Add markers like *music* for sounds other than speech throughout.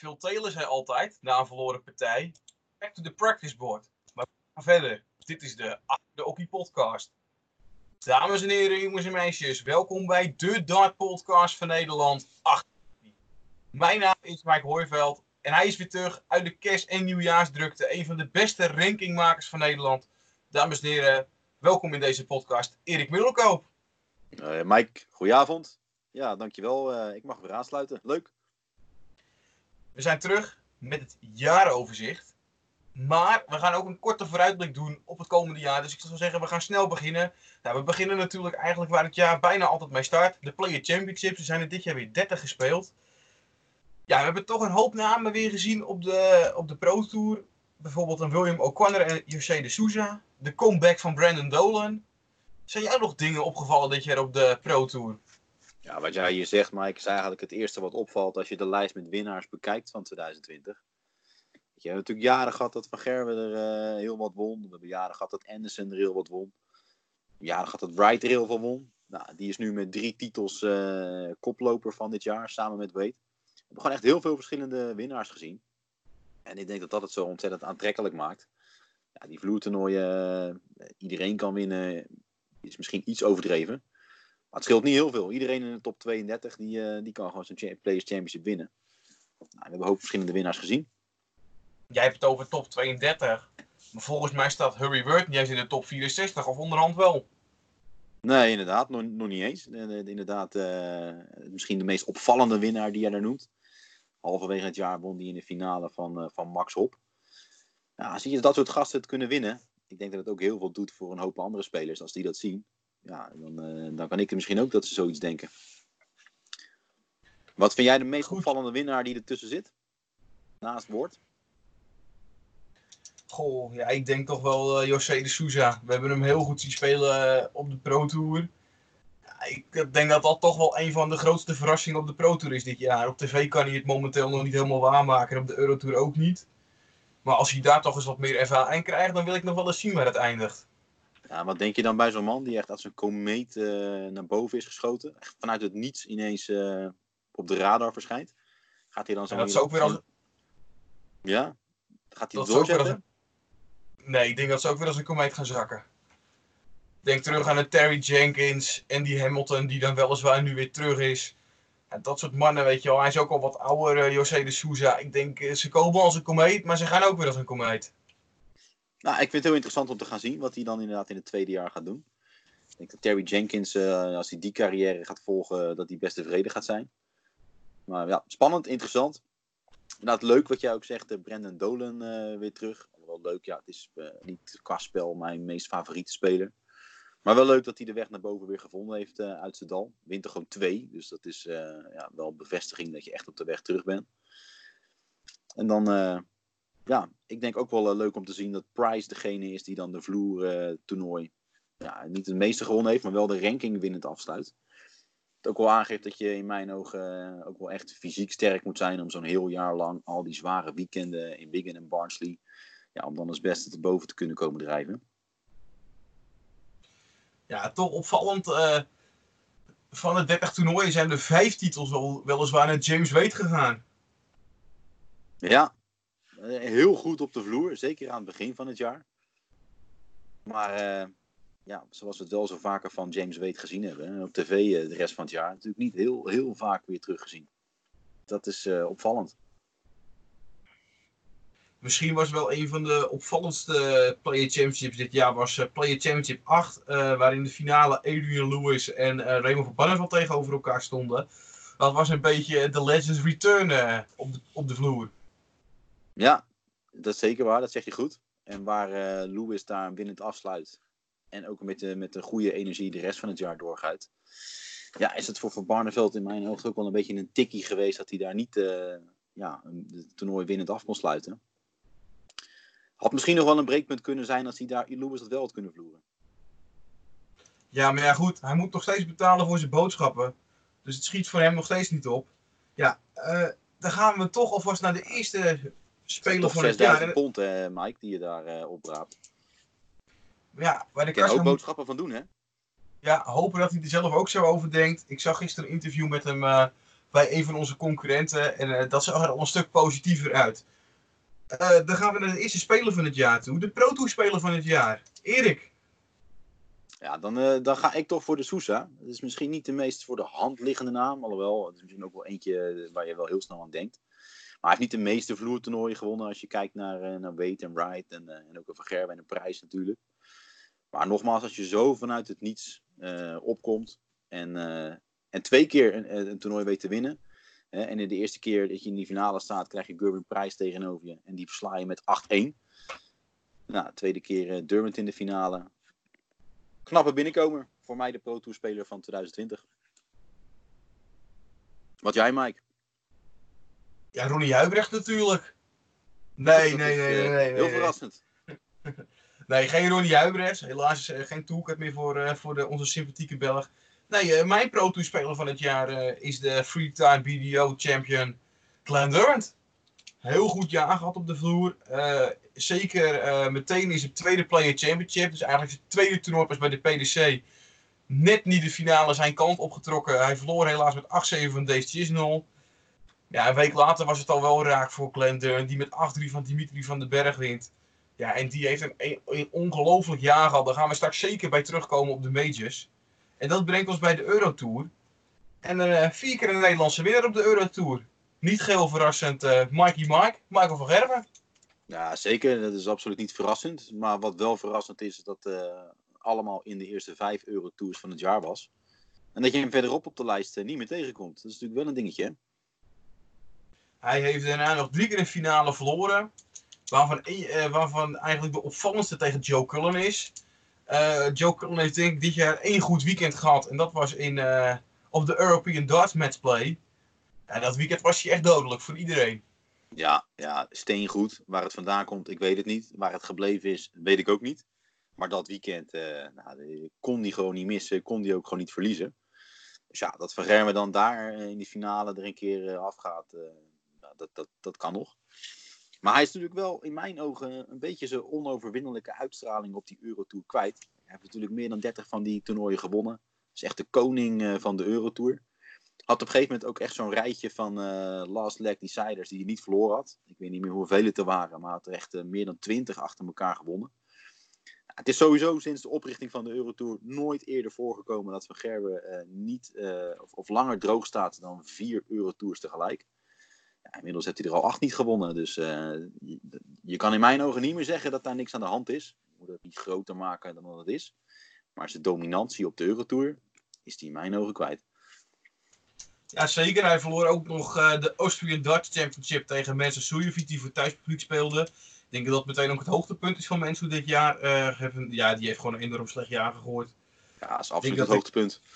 Phil Taylor zei altijd, na een verloren partij, back to the practice board. Maar we gaan verder. Dit is de de Okkie podcast. Dames en heren, jongens en meisjes, welkom bij de Dart Podcast van Nederland 8. Mijn naam is Mike Hooiveld en hij is weer terug uit de kerst- en nieuwjaarsdrukte. Een van de beste rankingmakers van Nederland. Dames en heren, welkom in deze podcast, Erik Middelkoop. Uh, Mike, goedenavond. Ja, dankjewel. Uh, ik mag weer aansluiten. Leuk. We zijn terug met het jaaroverzicht. Maar we gaan ook een korte vooruitblik doen op het komende jaar. Dus ik zou zeggen, we gaan snel beginnen. Nou, we beginnen natuurlijk eigenlijk waar het jaar bijna altijd mee start. De Player Championships. We zijn er dit jaar weer 30 gespeeld. Ja, we hebben toch een hoop namen weer gezien op de, op de Pro Tour. Bijvoorbeeld een William O'Connor en José de Souza. De comeback van Brandon Dolan. Zijn jou nog dingen opgevallen dit jaar op de Pro Tour? Ja, wat jij hier zegt, Mike, is eigenlijk het eerste wat opvalt als je de lijst met winnaars bekijkt van 2020. Je hebt natuurlijk jaren gehad dat Van Gerwen er uh, heel wat won. We hebben jaren gehad dat Anderson er heel wat won. Jaren gehad dat Wright er heel veel won. Nou, die is nu met drie titels uh, koploper van dit jaar, samen met Wade. We hebben gewoon echt heel veel verschillende winnaars gezien. En ik denk dat dat het zo ontzettend aantrekkelijk maakt. Ja, die vloertoernooien, uh, iedereen kan winnen, is misschien iets overdreven. Maar het scheelt niet heel veel. Iedereen in de top 32 die, die kan gewoon zijn Players Championship winnen. Nou, we hebben een hoop verschillende winnaars gezien jij hebt het over top 32. Maar volgens mij staat Hurry Word niet eens in de top 64 of onderhand wel. Nee, inderdaad, nog, nog niet eens. Inderdaad, uh, misschien de meest opvallende winnaar die jij daar noemt. Halverwege het jaar won die in de finale van, uh, van Max Hop. Ja, zie je dat soort gasten het kunnen winnen. Ik denk dat het ook heel veel doet voor een hoop andere spelers. Als die dat zien, ja, dan, uh, dan kan ik er misschien ook dat ze zoiets denken. Wat vind jij de meest Goed. opvallende winnaar die ertussen zit? Naast Woord? Goh, ja, ik denk toch wel uh, José de Souza. We hebben hem heel goed zien spelen uh, op de Pro Tour. Ja, ik denk dat dat toch wel een van de grootste verrassingen op de Pro Tour is dit jaar. Op tv kan hij het momenteel nog niet helemaal waarmaken en op de Eurotour ook niet. Maar als hij daar toch eens wat meer ervaring krijgt, dan wil ik nog wel eens zien waar het eindigt. Ja, wat denk je dan bij zo'n man die echt als een komeet uh, naar boven is geschoten? Echt vanuit het niets ineens op de radar verschijnt. Gaat hij dan zo... Ja, dat is ook weer als... Ja? Gaat hij het doorzetten? Nee, ik denk dat ze ook weer als een komeet gaan zakken. Denk terug aan een Terry Jenkins, Andy Hamilton, die dan weliswaar nu weer terug is. En dat soort mannen, weet je wel. Hij is ook al wat ouder, uh, José de Souza. Ik denk, ze komen als een komeet, maar ze gaan ook weer als een komeet. Nou, ik vind het heel interessant om te gaan zien wat hij dan inderdaad in het tweede jaar gaat doen. Ik denk dat Terry Jenkins, uh, als hij die carrière gaat volgen, dat hij best tevreden gaat zijn. Maar ja, spannend, interessant. Inderdaad, leuk wat jij ook zegt, Brandon Dolan weer terug wel leuk. Ja, het is uh, niet qua spel mijn meest favoriete speler. Maar wel leuk dat hij de weg naar boven weer gevonden heeft uh, uit zijn dal. Wint er gewoon twee. Dus dat is uh, ja, wel bevestiging dat je echt op de weg terug bent. En dan, ja, ik denk ook wel leuk om te zien dat Price degene is die dan de vloer toernooi ja, niet het meeste gewonnen heeft, maar wel de ranking winnend afsluit. Het ook wel aangeeft dat je in mijn ogen ook wel echt fysiek sterk moet zijn om zo'n heel jaar lang al die zware weekenden in Wigan en Barnsley ja, om dan als beste te boven te kunnen komen drijven. Ja, toch opvallend. Uh, van de 30 toernooien zijn er vijf titels wel, weliswaar naar James Wade gegaan. Ja, eh, heel goed op de vloer, zeker aan het begin van het jaar. Maar uh, ja, zoals we het wel zo vaker van James Wade gezien hebben, op tv de rest van het jaar, natuurlijk niet heel, heel vaak weer teruggezien. Dat is opvallend. Misschien was wel een van de opvallendste Player Championships dit jaar was Player Championship 8, uh, waarin de finale Adrian Lewis en Raymond van Barneveld tegenover elkaar stonden. Dat was een beetje de Legends Return op, op de vloer. Ja, dat is zeker waar, dat zeg je goed. En waar Lewis daar winnend afsluit en ook met de, met de goede energie de rest van het jaar doorgaat. Ja, is het voor Van Barneveld in mijn ogen ook wel een beetje een tikkie geweest dat hij daar niet ja, het toernooi winnend af kon sluiten. Had misschien nog wel een breekpunt kunnen zijn als hij daar Lewis dat wel had kunnen vloeren. Ja, maar ja goed, hij moet nog steeds betalen voor zijn boodschappen. Dus het schiet voor hem nog steeds niet op. Ja, uh, dan gaan we toch alvast naar de eerste speler van het jaar. 6000 pond, hè, Mike, die je daar uh, opraapt. Ja, waar de Kan ook boodschappen van doen, hè? Ja, hopen dat hij er zelf ook zo over denkt. Ik zag gisteren een interview met hem uh, bij een van onze concurrenten. En dat zag er al een stuk positiever uit. dan gaan we naar de eerste speler van het jaar toe. De Pro Tour speler van het jaar. Erik. Ja, dan, dan ga ik toch voor de Sousa. Dat is misschien niet de meest voor de hand liggende naam. Alhoewel, het is misschien ook wel eentje waar je wel heel snel aan denkt. Hij heeft niet de meeste vloertoernooien gewonnen als je kijkt naar, uh, naar Wade en Wright en, uh, en ook een Van Gerwen en een prijs natuurlijk. Maar nogmaals, als je zo vanuit het niets uh, opkomt en, en twee keer een, een, toernooi weet te winnen. En in de eerste keer dat je in die finale staat, krijg je Gerben Prijs tegenover je. En die versla je met 8-1. Nou, de tweede keer Dermot in de finale. Knappe binnenkomer. Voor mij de Pro Tour speler van 2020. Wat jij, Mike? Ja, Ronnie Huibrecht natuurlijk. Nee, nee, nee, nee, nee, Heel verrassend. *laughs* nee, geen Ronnie Huibrecht. Helaas er geen toolkit meer voor, uh, voor de, onze sympathieke Belg. Nee, mijn Pro Tour speler van het jaar is de Freetime BDO champion Glenn Durant. Heel goed jaar gehad op de vloer. zeker meteen is het tweede Player Championship. Dus eigenlijk het tweede toernooi pas bij de PDC. Net niet de finale zijn kant opgetrokken. Hij verloor helaas met 8-7 van Dace Chisnell. Ja, een week later was het al wel raak voor Glendon, die met 8-3 van Dimitri van den Berg wint. Ja, en die heeft een, ongelooflijk jaar gehad. Daar gaan we straks zeker bij terugkomen op de majors. En dat brengt ons bij de Eurotour. En uh, vier keer een Nederlandse winnaar op de Eurotour. Niet geheel verrassend, uh, Mikey Mike, Michael van Gerben. Ja, zeker. Dat is absoluut niet verrassend. Maar wat wel verrassend is, is dat uh, allemaal in de eerste vijf Eurotours van het jaar was. En dat je hem verderop op de lijst niet meer tegenkomt. Dat is natuurlijk wel een dingetje, hè? Hij heeft daarna nog drie keer een finale verloren. Waarvan, uh, waarvan eigenlijk de opvallendste tegen Joe Cullen is. Uh, Joe Cullen heeft denk ik dit jaar één goed weekend gehad. En dat was in, uh, op de European Darts Matchplay. En dat weekend was hij echt dodelijk voor iedereen. Ja, ja, steengoed. Waar het vandaan komt, ik weet het niet. Waar het gebleven is, weet ik ook niet. Maar dat weekend nou, kon hij gewoon niet missen. Kon hij ook gewoon niet verliezen. Dus ja, dat Van Germen dan daar in die finale er een keer afgaat dat, dat, dat kan nog. Maar hij is natuurlijk wel in mijn ogen een beetje zijn onoverwinnelijke uitstraling op die Eurotour kwijt. Hij heeft natuurlijk meer dan 30 van die toernooien gewonnen. Is echt de koning eh, van de Eurotour. Had op een gegeven moment ook echt zo'n rijtje van uh, last leg deciders die hij niet verloren had. Ik weet niet meer hoeveel het er waren, maar had er echt uh, meer dan 20 achter elkaar gewonnen. Het is sowieso sinds de oprichting van de Eurotour nooit eerder voorgekomen dat Van Gerwen niet of, of langer droog staat dan vier Eurotours tegelijk. Ja, inmiddels heeft hij er al acht niet gewonnen. Dus uh, je, je, kan in mijn ogen niet meer zeggen dat daar niks aan de hand is. Je moet het niet groter maken dan het is. Maar zijn dominantie op de Eurotour is die in mijn ogen kwijt. Ja, zeker. Hij verloor ook nog uh, de Austrian Dutch Championship tegen Mensa Sujovic, die voor thuispubliek speelde. Ik denk dat dat meteen ook het hoogtepunt is van mensen dit jaar. Uh, hebben, ja, die heeft gewoon een enorm slecht jaar gegooid. Ja, dat is absoluut het hoogtepunt. Ik...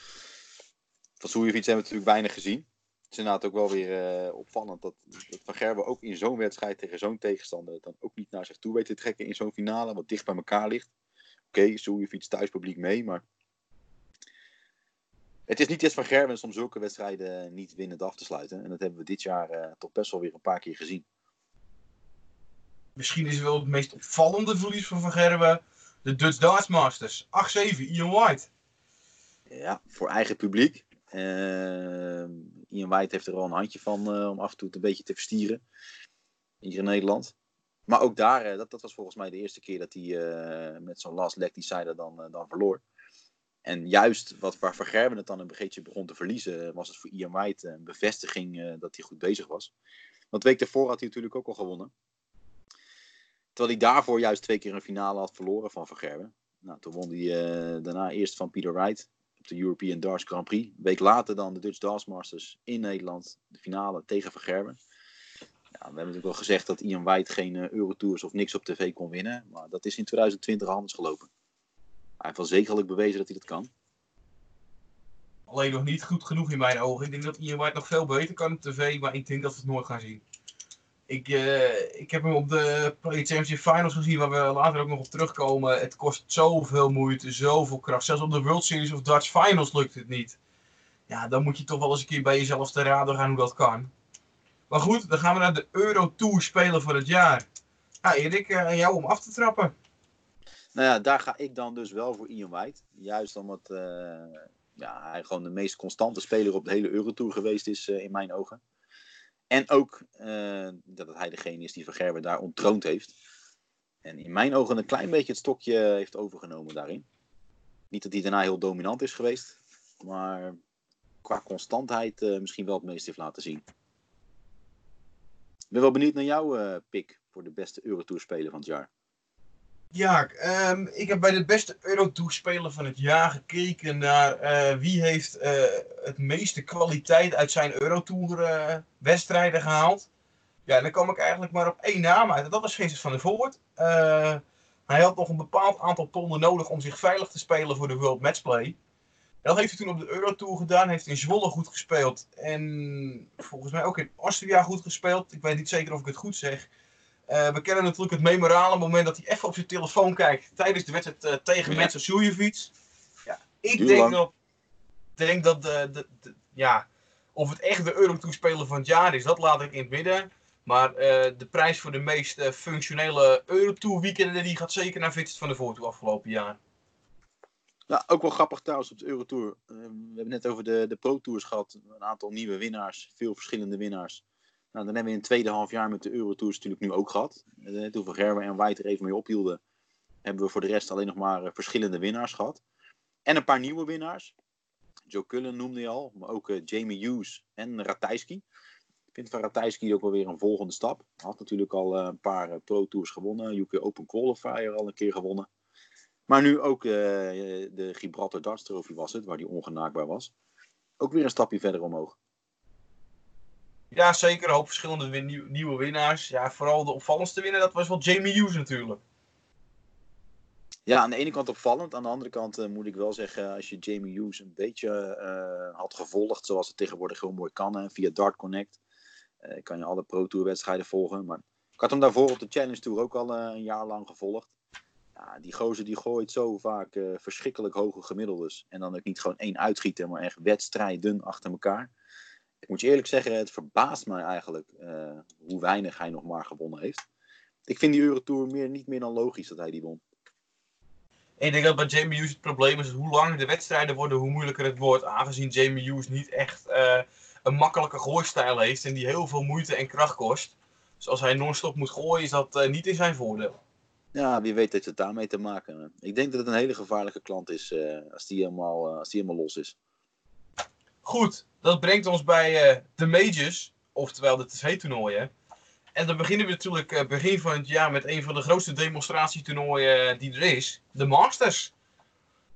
Van Sujovic hebben we natuurlijk weinig gezien is inderdaad ook wel weer uh, opvallend dat, dat Van Gerben ook in zo'n wedstrijd tegen zo'n tegenstander dan ook niet naar zich toe weet te trekken in zo'n finale, wat dicht bij elkaar ligt. Oké, okay, je fiets thuispubliek mee, maar het is niet eens Van Gerben om zulke wedstrijden niet winnend af te sluiten. En dat hebben we dit jaar uh, toch best wel weer een paar keer gezien. Misschien is wel het meest opvallende verlies van Van Gerben de Dutch Darts Masters. 8-7, Ian White. Ja, voor eigen publiek. Uh, Ian White heeft er wel een handje van uh, om af en toe een beetje te verstieren. Hier in Nederland. Maar ook daar, uh, dat, dat was volgens mij de eerste keer dat hij uh, met zo'n last leg decider dan, dan verloor. En juist wat, waar Van het dan een beetje begon te verliezen, was het voor Ian White een bevestiging dat hij goed bezig was. Want week daarvoor had hij natuurlijk ook al gewonnen. Terwijl hij daarvoor juist twee keer een finale had verloren van Van. Nou, toen won hij daarna eerst van Peter Wright de European Darts Grand Prix. Een week later dan de Dutch Darts Masters in Nederland. De finale tegen Van Gerben. Ja, we hebben natuurlijk wel gezegd dat Ian White geen uh, Eurotours of niks op tv kon winnen. Maar dat is in 2020 anders gelopen. Hij heeft wel zekerlijk bewezen dat hij dat kan. Alleen nog niet goed genoeg in mijn ogen. Ik denk dat Ian White nog veel beter kan op tv. Maar ik denk dat we het nooit gaan zien. Ik, uh, ik heb hem op de Championship Finals gezien, waar we later ook nog op terugkomen. Het kost zoveel moeite, zoveel kracht. Zelfs op de World Series of Dutch Finals lukt het niet. Ja, dan moet je toch wel eens een keer bij jezelf te raden gaan hoe dat kan. Maar goed, dan gaan we naar de Euro Tour Speler van het jaar. Ja, Erik, uh, aan jou om af te trappen. Nou ja, daar ga ik dan dus wel voor Ian White. Juist omdat uh, ja, hij gewoon de meest constante speler op de hele Eurotour geweest is in mijn ogen. En ook dat hij degene is die Van daar ontroond heeft. En in mijn ogen een klein beetje het stokje heeft overgenomen daarin. Niet dat hij daarna heel dominant is geweest, maar qua constantheid uh, misschien wel het meest heeft laten zien. Ik ben wel benieuwd naar jouw uh, pick voor de beste Eurotour-speler van het jaar. Ja, um, ik heb bij de beste Eurotour-speler van het jaar gekeken naar uh, wie heeft het meeste kwaliteit uit zijn Eurotour-wedstrijden gehaald. Ja, dan kwam ik eigenlijk maar op één naam uit. En dat was Vincent van der Voort. Uh, hij had nog een bepaald aantal tonnen nodig om zich veilig te spelen voor de World Matchplay. Dat heeft hij toen op de Eurotour gedaan. Heeft in Zwolle goed gespeeld. En volgens mij ook in Austria goed gespeeld. Ik weet niet zeker of ik het goed zeg. Uh, we kennen natuurlijk het memorale moment dat hij even op zijn telefoon kijkt tijdens de wedstrijd uh, tegen ja. Metsa Ja, ik denk dat, denk dat de, de, de, ja, of het echt de Eurotour-speler van het jaar is, dat laat ik in het midden. Maar uh, de prijs voor de meest uh, functionele Eurotour weekenden die gaat zeker naar Vincent van der Voort toe afgelopen jaar. Ja, ook wel grappig trouwens op de Eurotour. Uh, we hebben net over de, de Pro Tours gehad. Een aantal nieuwe winnaars, veel verschillende winnaars. Nou, dan hebben we in het tweede half jaar met de Eurotours natuurlijk nu ook gehad. Uh, toen Van Gerwen en White er even mee ophielden, hebben we voor de rest alleen nog maar verschillende winnaars gehad. En een paar nieuwe winnaars. Joe Cullen noemde je al, maar ook Jamie Hughes en Ratajski vind van Ratajski ook wel weer een volgende stap. Hij had natuurlijk al eh, een paar eh, Pro Tours gewonnen. UK Open Qualifier al een keer gewonnen. Maar nu ook de Gibraltar Darts Trophy was het, waar hij ongenaakbaar was. Ook weer een stapje verder omhoog. Ja, zeker. Een hoop verschillende nieuwe winnaars. Ja, vooral de opvallendste winnaar, dat was wel Jamie Hughes natuurlijk. Ja, aan de ene kant opvallend. Aan de andere kant uh, moet ik wel zeggen, als je Jamie Hughes een beetje uh, had gevolgd, zoals het tegenwoordig heel mooi kan, hè, via Dart Connect, uh, kan je alle Pro Tour wedstrijden volgen. Maar ik had hem daarvoor op de Challenge Tour ook al een jaar lang gevolgd. Ja, die gozer die gooit zo vaak verschrikkelijk hoge gemiddeldes. En dan ook niet gewoon één uitgieten, maar echt wedstrijden achter elkaar. Ik moet je eerlijk zeggen, het verbaast mij eigenlijk hoe weinig hij nog maar gewonnen heeft. Ik vind die Eurotour meer, niet meer dan logisch dat hij die won. ik denk dat bij Jamie Hughes het probleem is hoe langer de wedstrijden worden, hoe moeilijker het wordt. Aangezien Jamie Hughes niet echt uh, een makkelijke gooistijl heeft en die heel veel moeite en kracht kost. Dus als hij non-stop moet gooien, is dat uh, niet in zijn voordeel. Ja, wie weet heeft het daarmee te maken. Ik denk dat het een hele gevaarlijke klant is als, die helemaal, als die helemaal los is. Goed, dat brengt ons bij de majors, oftewel de tv-toernooien. En dan beginnen we natuurlijk uh, begin van het jaar met een van de grootste demonstratietoernooien uh, die er is. De Masters.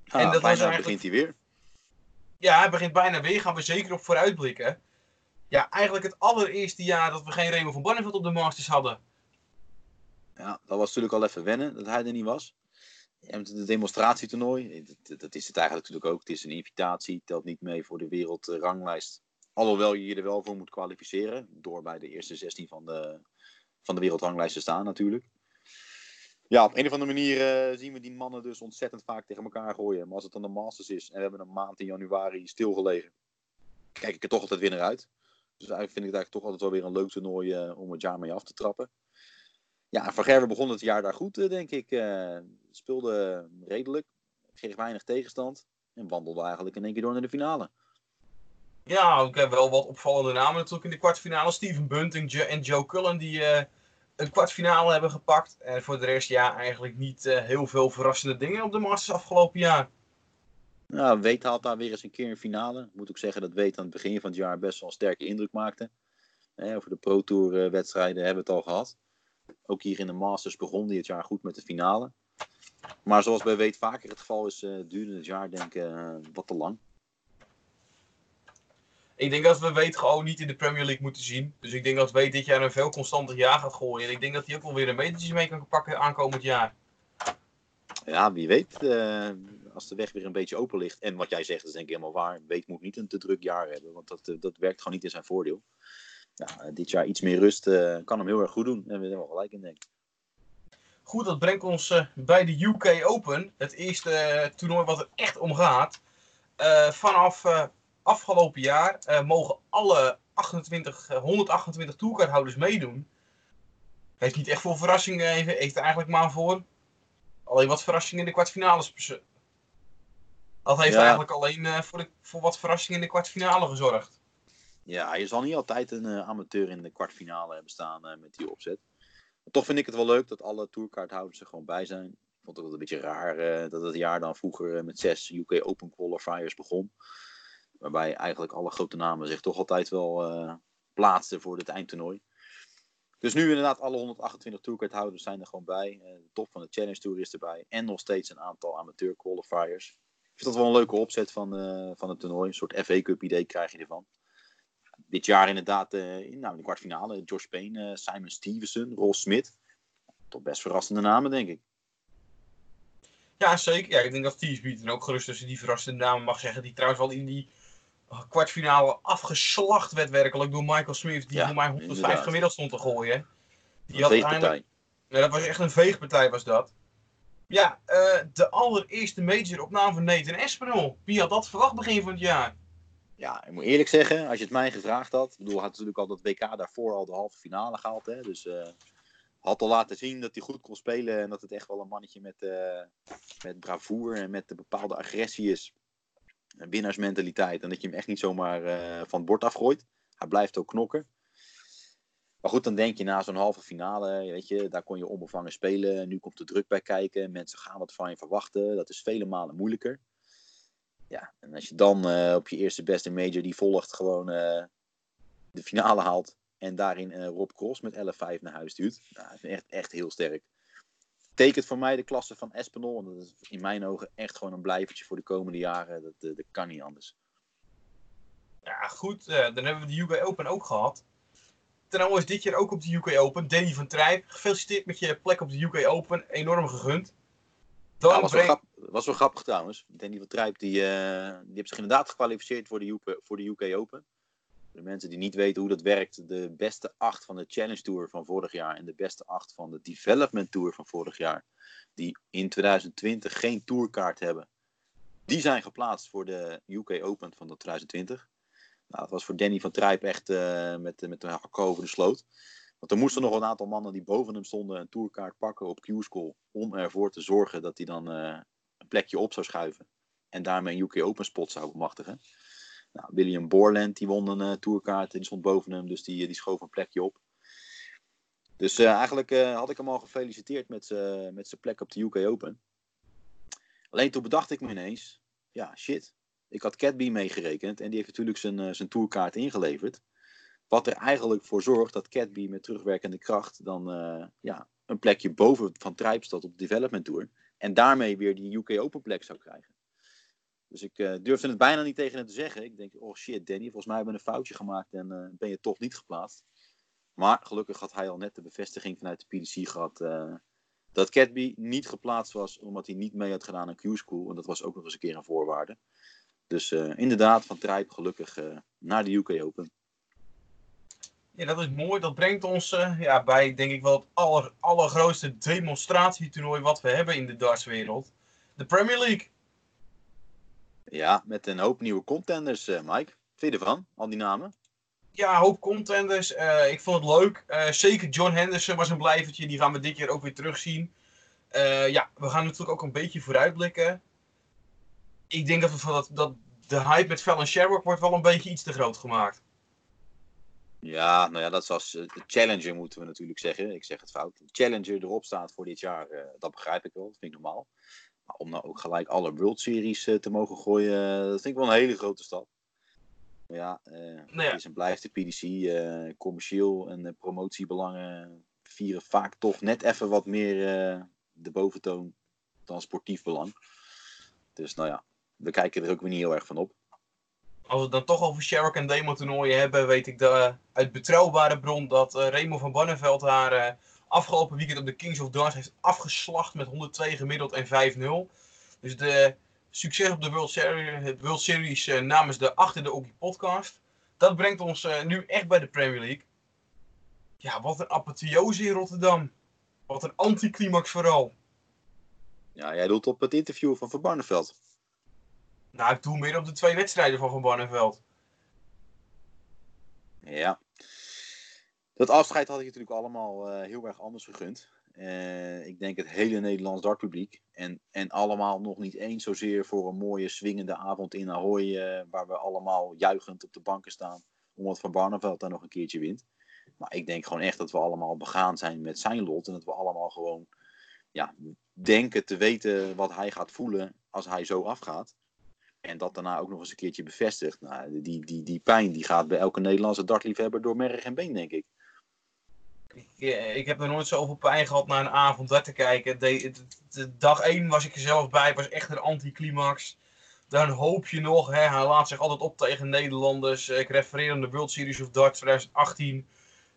Ah, en dat bijna eigenlijk... begint hij weer. Ja, hij begint bijna weer. Gaan we zeker op vooruitblikken. Ja, eigenlijk het allereerste jaar dat we geen Remo van Barneveld op de Masters hadden. Ja, dat was natuurlijk al even wennen dat hij er niet was. De demonstratietoernooi, dat, dat is het eigenlijk natuurlijk ook. Het is een invitatie, telt niet mee voor de wereldranglijst. Alhoewel je je er wel voor moet kwalificeren. Door bij de eerste 16 van de, van de wereldranglijst te staan natuurlijk. Ja, op een of andere manier uh, zien we die mannen dus ontzettend vaak tegen elkaar gooien. Maar als het dan de Masters is en we hebben een maand in januari stilgelegen. Kijk ik er toch altijd weer naar uit. Dus eigenlijk vind ik het eigenlijk toch altijd wel weer een leuk toernooi uh, om het jaar mee af te trappen. Ja, Van Gerwen begon het jaar daar goed, uh, denk ik. speelde redelijk. Kreeg weinig tegenstand. En wandelde eigenlijk in één keer door naar de finale. Ja, ook hebben wel wat opvallende namen natuurlijk in de kwartfinale. Steven Bunting en Joe Cullen die uh, een kwartfinale hebben gepakt. En voor de rest ja, eigenlijk niet uh, heel veel verrassende dingen op de Masters afgelopen jaar. Ja, Weet haalt daar weer eens een keer een finale. Ik moet ook zeggen dat Weet aan het begin van het jaar best wel een sterke indruk maakte. Eh, over de Pro Tour wedstrijden hebben we het al gehad. Ook hier in de Masters begon het jaar goed met de finale. Maar zoals bij Weet vaker het geval is, uh, duurde het jaar denk ik wat te lang. Ik denk dat we Weet gewoon niet in de Premier League moeten zien. Dus ik denk dat Weet dit jaar een veel constanter jaar gaat gooien. En ik denk dat hij ook wel weer een metertje mee kan pakken aankomend jaar. Ja, wie weet. Uh, als de weg weer een beetje open ligt. En wat jij zegt is denk ik helemaal waar. Weet moet niet een te druk jaar hebben. Want dat, dat werkt gewoon niet in zijn voordeel. Ja, dit jaar iets meer rust uh, kan hem heel erg goed doen. En we hebben wel gelijk in denk Goed, dat brengt ons uh, bij de UK Open. Het eerste toernooi wat er echt om gaat. vanaf afgelopen jaar uh, mogen alle 28, 128 tourcardhouders meedoen. Heeft niet echt veel verrassingen gegeven. Heeft er eigenlijk maar voor alleen wat verrassingen in de kwartfinales Dat heeft Ja. eigenlijk alleen eh, voor, de, voor wat verrassing in de kwartfinale gezorgd. Ja, je zal niet altijd een eh, amateur in de kwartfinale hebben staan eh, met die opzet. Maar toch vind ik het wel leuk dat alle tourkaarthouders er gewoon bij zijn. Ik vond het wel een beetje raar eh, dat het jaar dan vroeger met zes UK Open qualifiers begon. Waarbij eigenlijk alle grote namen zich toch altijd wel eh, plaatsten voor het eindtoernooi. Dus nu inderdaad alle 128 tourkaarthouders zijn er gewoon bij. De top van de Challenge Tour is erbij. En nog steeds een aantal amateur qualifiers. Ik vind dat wel een leuke opzet van, van het toernooi. Een soort FA Cup idee krijg je ervan dit jaar inderdaad eh, in, nou, in de kwartfinale. Josh Payne, eh, Simon Stevenson, Ross Smith. Toch best verrassende namen, denk ik. Ja, zeker. Ja, ik denk dat Thies Beaton ook gerust tussen die verrassende namen mag zeggen. Die trouwens wel in die eh, kwartfinale afgeslacht werd werkelijk door Michael Smith. Die Ja, voor mij 105 inderdaad. gemiddeld stond te gooien. Die Een veegpartij. Ja, dat was echt een veegpartij was dat. Ja, eh, de allereerste major op naam van Nathan Espinol. Wie had dat verwacht begin van het jaar? Ja, ik moet eerlijk zeggen, als je het mij gevraagd had. Ik bedoel, had natuurlijk al dat WK daarvoor al de halve finale gehaald. Hè, dus eh, had al laten zien dat hij goed kon spelen. En dat het echt wel een mannetje met, eh, met bravoure en met een bepaalde agressie is. Een winnaarsmentaliteit. En dat je hem echt niet zomaar eh, van het bord afgooit. Hij blijft ook knokken. Maar goed, dan denk je na zo'n halve finale, weet je, daar kon je onbevangen spelen. Nu komt de druk bij kijken. Mensen gaan wat van je verwachten. Dat is vele malen moeilijker. Ja, en als je dan eh, op je eerste beste major die volgt gewoon eh, de finale haalt. En daarin eh, Rob Cross met 11-5 naar huis duwt. Nou, dat is echt, echt heel sterk. Tekent voor mij de klasse van Espinol. En dat is in mijn ogen echt gewoon een blijvertje voor de komende jaren. Dat, eh, dat kan niet anders. Ja, goed. eh, dan hebben we de UK Open ook gehad. Trouwens, dit jaar ook op de UK Open. Danny van Trijp, gefeliciteerd met je plek op de UK Open. Enorm gegund. Ja, was, wel grap, was wel grappig trouwens. Danny van Trijp die, eh, die heeft zich inderdaad gekwalificeerd voor de, UK, voor de UK Open. De mensen die niet weten hoe dat werkt, de beste acht van de Challenge Tour van vorig jaar en de beste acht van de Development Tour van vorig jaar, die in 2020 geen tourkaart hebben, die zijn geplaatst voor de UK Open van de 2020. Nou, dat was voor Danny van Trijp echt eh, met, met een hak over de sloot. Want er moesten nog een aantal mannen die boven hem stonden een tourkaart pakken op Q-School. Om ervoor te zorgen dat hij dan eh, een plekje op zou schuiven. En daarmee een UK Open spot zou bemachtigen. Nou, William Borland die won een eh, tourkaart en die stond boven hem. Dus die, die schoof een plekje op. Dus eh, eigenlijk eh, had ik hem al gefeliciteerd met zijn plek op de UK Open. Alleen toen bedacht ik me ineens. Ja, shit. Ik had Catby meegerekend. En die heeft natuurlijk zijn, eh, zijn tourkaart ingeleverd. Wat er eigenlijk voor zorgt dat Catby met terugwerkende kracht dan eh, ja, een plekje boven van Trijp staat op de Development Tour. En daarmee weer die UK Open plek zou krijgen. Dus ik eh, durfde het bijna niet tegen hem te zeggen. Ik denk, oh shit Danny, volgens mij hebben we een foutje gemaakt en eh, ben je toch niet geplaatst. Maar gelukkig had hij al net de bevestiging vanuit de PDC gehad eh, dat Catby niet geplaatst was omdat hij niet mee had gedaan aan Q-School. En dat was ook nog eens een keer een voorwaarde. Dus inderdaad, van Trijp gelukkig naar de UK Open. Ja, dat is mooi. Dat brengt ons eh, ja, bij, denk ik wel, het aller, allergrootste demonstratietoernooi wat we hebben in de dartswereld. De Premier League. Ja, met een hoop nieuwe contenders, eh, Mike. Vind je ervan, al die namen? Ja, een hoop contenders. Eh, ik vond het leuk. Zeker John Henderson was een blijvertje. Die gaan we dit jaar ook weer terugzien. Ja, we gaan natuurlijk ook een beetje vooruitblikken. Ik denk dat, we van dat, dat de hype met Fallon Sherrock wordt wel een beetje iets te groot gemaakt. Ja, nou ja, dat als eh, de challenger moeten we natuurlijk zeggen. Ik zeg het fout. De challenger erop staat voor dit jaar, eh, dat begrijp ik wel. Dat vind ik normaal. Maar om nou ook gelijk alle World Series eh, te mogen gooien, dat vind ik wel een hele grote stap. Maar ja, Nou ja. is en blijft de PDC. commercieel en promotiebelangen vieren vaak toch net even wat meer de boventoon dan sportief belang. Dus nou ja, we kijken er ook weer niet heel erg van op. Als we het dan toch over Sherrock en demo toernooien hebben, weet ik de, eh, uit betrouwbare bron dat eh Remo van Banneveld haar eh, afgelopen weekend op de Kings of Darts heeft afgeslacht met 102 gemiddeld en 5-0. Dus de succes op de World Series, World Series eh, namens de Achter de podcast. Dat brengt ons eh, nu echt bij de Premier League. Ja, wat een apotheose in Rotterdam. Wat een anticlimax vooral. Ja, jij doet op het interview van Van Barneveld. Nou, ik doe meer op de twee wedstrijden van Van Barneveld. Ja. Dat afscheid had ik natuurlijk allemaal eh, heel erg anders gegund. eh, ik denk het hele Nederlands dartpubliek. En, en allemaal nog niet eens zozeer voor een mooie swingende avond in Ahoy. eh, waar we allemaal juichend op de banken staan. Omdat Van Barneveld daar nog een keertje wint. Maar ik denk gewoon echt dat we allemaal begaan zijn met zijn lot. En dat we allemaal gewoon ja, denken te weten wat hij gaat voelen als hij zo afgaat. En dat daarna ook nog eens een keertje bevestigt. Nou, die, die, die pijn die gaat bij elke Nederlandse dartliefhebber door merg en been, denk ik. Ik, ik heb nog nooit zoveel pijn gehad naar een avond dat te kijken. De, dag 1 was ik er zelf bij, was echt een anticlimax. Dan hoop je nog, hè, hij laat zich altijd op tegen Nederlanders. Ik refereer aan de World Series of Darts 2018.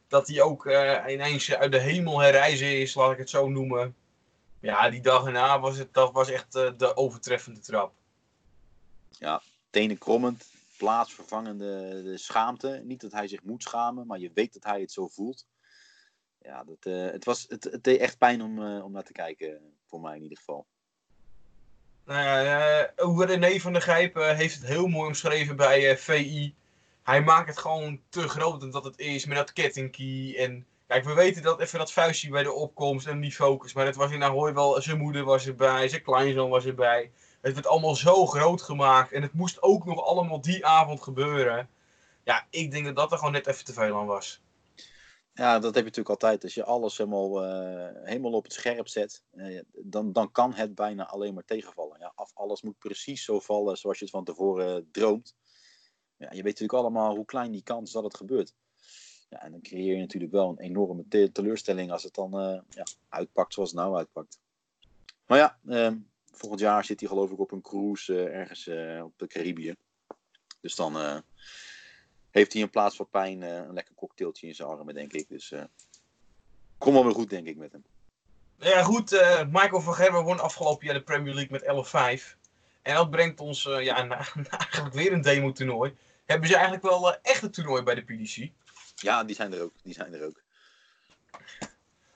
Dat hij ook eh, ineens uit de hemel herrijzen is, laat ik het zo noemen. Ja, die dag erna was het dat was echt eh, de overtreffende trap. Tenen krommend, plaatsvervangende de schaamte. Niet dat hij zich moet schamen, maar je weet dat hij het zo voelt. Ja, dat, eh, het, was, het, het deed echt pijn om, eh, om naar te kijken, voor mij in ieder geval. Nou ja, eh, hoe René van der Gijp eh, heeft het heel mooi omschreven bij eh, VI. Hij maakt het gewoon te groot dan dat het is met dat kettingkey. En kijk, we weten dat even dat vuistje bij de opkomst en die focus. Maar het was in Ahoy wel, zijn moeder was erbij, zijn kleinzoon was erbij. Het werd allemaal zo groot gemaakt. En het moest ook nog allemaal die avond gebeuren. Ja, ik denk dat dat er gewoon net even te veel aan was. Ja, dat heb je natuurlijk altijd. Als je alles helemaal, eh, helemaal op het scherp zet, eh, dan, dan kan het bijna alleen maar tegenvallen. Ja, af, alles moet precies zo vallen zoals je het van tevoren droomt. Ja, je weet natuurlijk allemaal hoe klein die kans dat het gebeurt. Ja, en dan creëer je natuurlijk wel een enorme te- teleurstelling als het dan eh, ja, uitpakt zoals het nou uitpakt. Maar ja, eh, volgend jaar zit hij geloof ik op een cruise eh, ergens eh, op de Caribië. Dus dan eh, heeft hij in plaats van pijn een lekker cocktailtje in zijn armen, denk ik. Dus kom wel weer goed, denk ik, met hem. Ja, goed. eh, Michael van Gerwen won afgelopen jaar de Premier League met 11-5. En dat brengt ons ja, *laughs* eigenlijk weer een demo-toernooi. Hebben ze eigenlijk wel echt een toernooi bij de PDC? Ja, die zijn er ook. Die zijn er ook.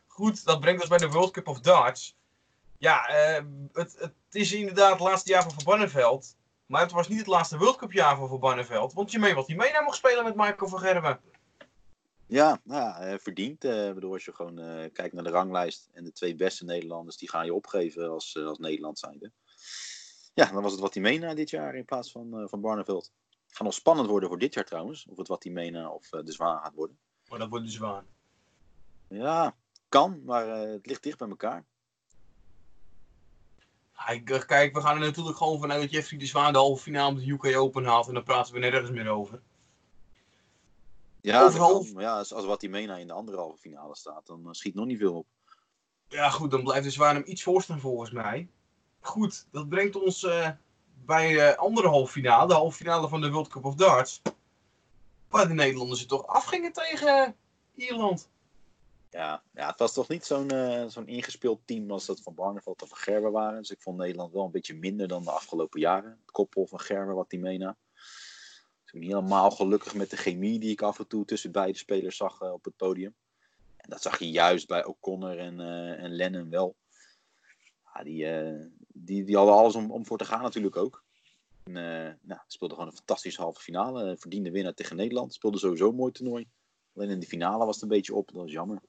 Goed, dat brengt ons bij de World Cup of Darts. Ja, eh, het, het is inderdaad het laatste jaar van Van Barneveld. Maar het was niet het laatste World Cup jaar van Van Barneveld. Want je mee wat hij mee naar mocht spelen met Michael van Gerwen. Ja, nou ja eh, verdiend. eh, bedoel, als je gewoon kijkt naar de ranglijst en de twee beste Nederlanders, die ga je opgeven als, als Nederland zijnde. Ja, dan was het wat hij meena dit jaar in plaats van, van Barneveld. Het gaat nog spannend worden voor dit jaar trouwens. Of het wat hij meena of de zwaar gaat worden. Maar dat wordt dus waar. Ja, kan, maar het ligt dicht bij elkaar. Kijk, kijk, we gaan er natuurlijk gewoon vanuit dat Jeffrey de Zwaan de halve finale met de UK Open haalt. En dan praten we nergens meer over. Ja, Overal- kan. Ja als, als wat hij meena in de anderhalve finale staat, dan eh, schiet nog niet veel op. Ja, goed, dan blijft de Zwaan hem iets voorstaan volgens mij. Goed, dat brengt ons eh, bij de andere halve finale, de halve finale van de World Cup of Darts. Waar de Nederlanders het toch afgingen tegen eh, Ierland. Ja, ja, het was toch niet zo'n eh, zo'n ingespeeld team als dat van Barneveld of van Gerber waren. Dus ik vond Nederland wel een beetje minder dan de afgelopen jaren. Het koppel van Gerber, wat die meena. Ik ben niet helemaal gelukkig met de chemie die ik af en toe tussen beide spelers zag eh, op het podium. En dat zag je juist bij O'Connor en, eh, en Lennon wel. Ja, die, die, die hadden alles om, om voor te gaan natuurlijk ook. En, nou, speelde gewoon een fantastische halve finale. Verdiende winnaar tegen Nederland. Speelde sowieso een mooi toernooi. Alleen in de finale was het een beetje op. Dat was jammer.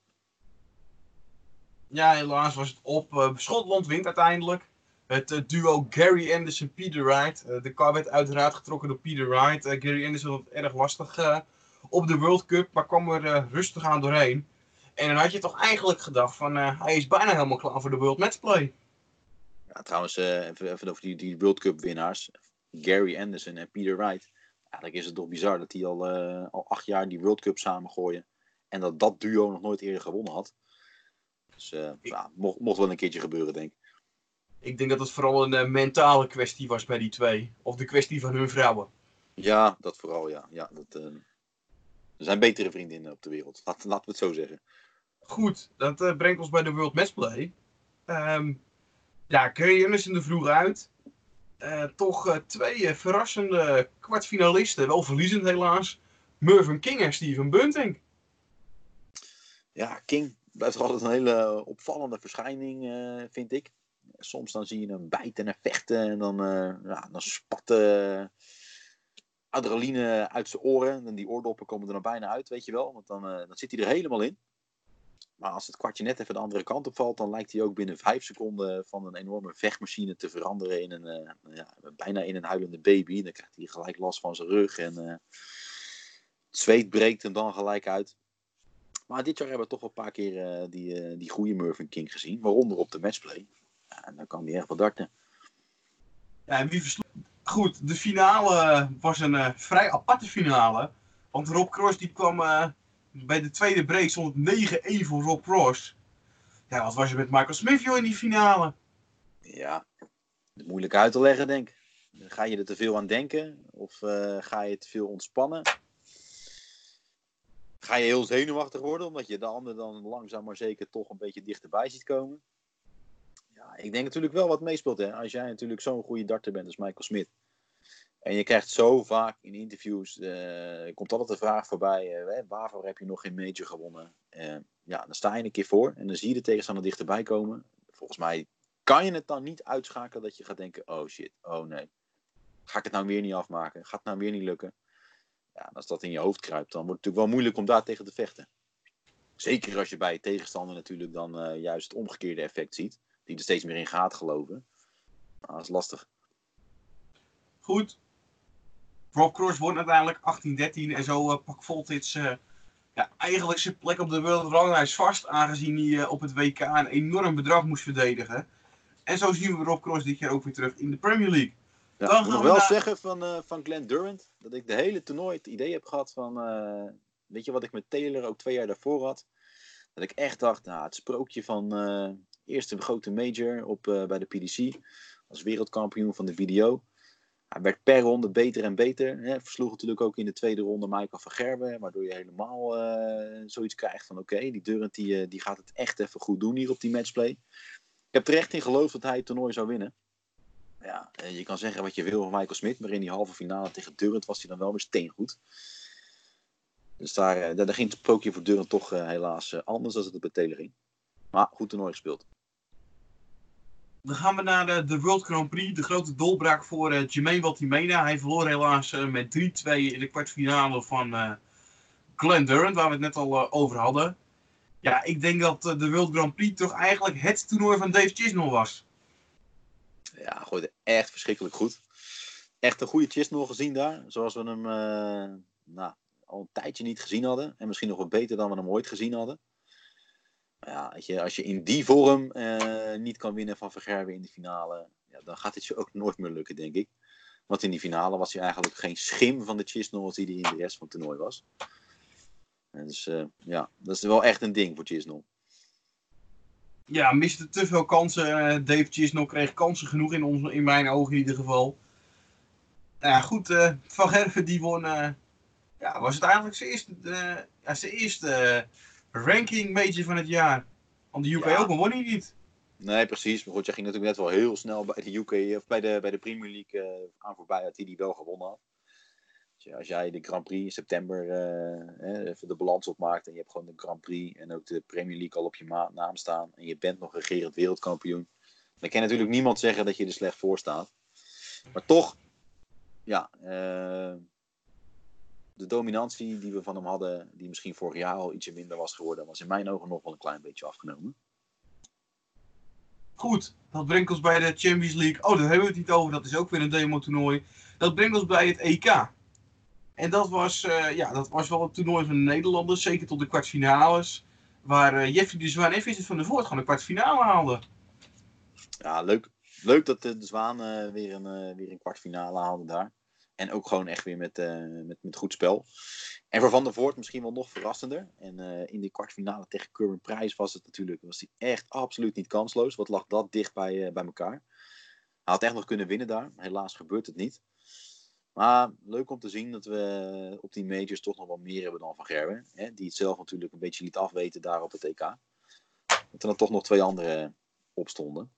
Ja, helaas was het op. Eh, Schotland wint uiteindelijk. Het eh, duo Gary Anderson-Peter Wright. Eh, de kar werd uiteraard getrokken door Peter Wright. Gary Anderson had het erg lastig op de World Cup, maar kwam er rustig aan doorheen. En dan had je toch eigenlijk gedacht van, hij is bijna helemaal klaar voor de World Matchplay. Ja, trouwens, even, over die, die World Cup winnaars. Gary Anderson en Peter Wright. Eigenlijk is het toch bizar dat die al, al acht jaar die World Cup samengooien. En dat dat duo nog nooit eerder gewonnen had. Dus ja, mocht, mocht wel een keertje gebeuren, denk ik. Ik denk dat het vooral een eh, mentale kwestie was bij die twee. Of de kwestie van hun vrouwen. Ja, dat vooral, ja. ja dat, eh, er zijn betere vriendinnen op de wereld. Laat, laten we het zo zeggen. Goed, dat brengt ons bij de World Matchplay. Ehm ja, Gary Anderson er vroeg uit. Toch twee verrassende kwartfinalisten. Wel verliezend helaas. Mervyn King en Steven Bunting. Ja, King blijft toch altijd een hele opvallende verschijning, eh, vind ik. Soms dan zie je hem bijten en vechten en dan, eh, ja, dan spat eh, adrenaline uit zijn oren. En die oordoppen komen er dan bijna uit, weet je wel. Want dan, dan zit hij er helemaal in. Maar als het kwartje net even de andere kant op valt, dan lijkt hij ook binnen vijf seconden van een enorme vechtmachine te veranderen in een, ja, bijna in een huilende baby. Dan krijgt hij gelijk last van zijn rug en het zweet breekt hem dan gelijk uit. Maar dit jaar hebben we toch wel een paar keer uh, die, die goede Mervyn King gezien, waaronder op de matchplay. Ja, en dan kan hij echt wel darten. Ja, en wie Goed, de finale was een vrij aparte finale. Want Rob Cross die kwam bij de tweede break stond het 9-1 voor Rob Cross. Ja, wat was je met Michael Smith joh, in die finale? Ja, moeilijk uit te leggen denk ik. Ga je er te veel aan denken? Of ga je te veel ontspannen? Ga je heel zenuwachtig worden, omdat je de ander dan langzaam maar zeker toch een beetje dichterbij ziet komen? Ja, ik denk natuurlijk wel wat meespeelt. Hè? Als jij natuurlijk zo'n goede darter bent als Michael Smith. En je krijgt zo vaak in interviews, uh, komt altijd de vraag voorbij, uh, waarvoor heb je nog geen major gewonnen? Uh, ja, dan sta je een keer voor en dan zie je de tegenstander dichterbij komen. Volgens mij kan je het dan niet uitschakelen dat je gaat denken, oh shit, oh nee. Ga ik het nou weer niet afmaken? Gaat het nou weer niet lukken? Ja, als dat in je hoofd kruipt, dan wordt het natuurlijk wel moeilijk om daar tegen te vechten. Zeker als je bij je tegenstander natuurlijk dan juist het omgekeerde effect ziet. Die er steeds meer in gaat geloven. Dat is lastig. Goed, Rob Cross wordt uiteindelijk 18-13 en zo uh, pakt Voltage uh, ja, eigenlijk zijn plek op de wereldranglijst vast, aangezien hij op het WK een enorm bedrag moest verdedigen. En zo zien we Rob Cross dit jaar ook weer terug in de Premier League. Ja, Dan ik moet nog wel naar... zeggen van, uh, van Glenn Durant, dat ik de hele toernooi het idee heb gehad van, uh, weet je wat ik met Taylor ook twee jaar daarvoor had? Dat ik echt dacht, nou, het sprookje van uh, eerste grote major op, bij de PDC, als wereldkampioen van de video. Hij werd per ronde beter en beter. Hè. Versloeg natuurlijk ook in de tweede ronde Michael van Gerben. Waardoor je helemaal zoiets krijgt van oké, die Durant die, die gaat het echt even goed doen hier op die matchplay. Ik heb er echt in geloofd dat hij het toernooi zou winnen. Ja, je kan zeggen wat je wil van Michael Smit. Maar in die halve finale tegen Durant was hij dan wel weer steengoed. Dus daar, uh, daar, ging het sprookje voor Durant toch helaas anders dan het bij Taylor ging. Maar goed toernooi gespeeld. Dan gaan we naar de, de, World Grand Prix. De grote dolbraak voor uh, Jermaine Watimena. Hij verloor helaas uh, met 3-2 in de kwartfinale van uh, Glenn Durant, waar we het net al over hadden. Ja, ik denk dat de World Grand Prix toch eigenlijk het toernooi van Dave Chisnell was. Ja, gooide echt verschrikkelijk goed. Echt een goede Chisnell gezien daar. Zoals we hem nou, al een tijdje niet gezien hadden. En misschien nog wat beter dan we hem ooit gezien hadden ja, als, je, als je in die vorm uh, niet kan winnen van Vergerben in de finale, ja, dan gaat het je ook nooit meer lukken, denk ik. Want in die finale was hij eigenlijk geen schim van de Chisnell als die in de rest van het toernooi was. Dus uh, ja, dat is wel echt een ding voor Chisnell. Ja, miste te veel kansen. Uh, Dave Chisnell kreeg kansen genoeg in, ons, in mijn ogen in ieder geval. Nou ja, goed, Van Gerven die won. ja, was het eigenlijk zijn eerste, ja, zijn eerste ranking major van het jaar. Want de UK ja. Open won hij niet. Nee, precies. Maar goed, jij ging natuurlijk net wel heel snel bij de UK of bij de, bij de Premier League aan voorbij dat hij die wel gewonnen had. Als jij de Grand Prix in september uh, even de balans opmaakt en je hebt gewoon de Grand Prix en ook de Premier League al op je naam staan en je bent nog regerend wereldkampioen, dan kan natuurlijk niemand zeggen dat je er slecht voor staat. Maar toch, ja, uh, de dominantie die we van hem hadden, die misschien vorig jaar al ietsje minder was geworden, was in mijn ogen nog wel een klein beetje afgenomen. Goed, dat brengt ons bij de Champions League. Oh, daar hebben we het niet over. Dat is ook weer een demo-toernooi. Dat brengt ons bij het EK. En dat was, uh, ja, dat was wel een toernooi van de Nederlanders, zeker tot de kwartfinales. Waar uh, Jeffrey de Zwaan en Vincent van der Voort gewoon een kwartfinale haalden. Ja, leuk. Leuk dat de Zwaan uh, weer, een, weer een kwartfinale haalde daar. En ook gewoon echt weer met, met, met goed spel. En voor Van der Voort misschien wel nog verrassender. En in die kwartfinale tegen Curwen Prijs was het natuurlijk was hij echt absoluut niet kansloos. Wat lag dat dicht bij, bij elkaar. Hij had echt nog kunnen winnen daar. Helaas gebeurt het niet. Maar leuk om te zien dat we op die majors toch nog wat meer hebben dan Van Gerwen. Hè, die het zelf natuurlijk een beetje liet afweten daar op het EK. Dat er dan toch nog twee andere opstonden.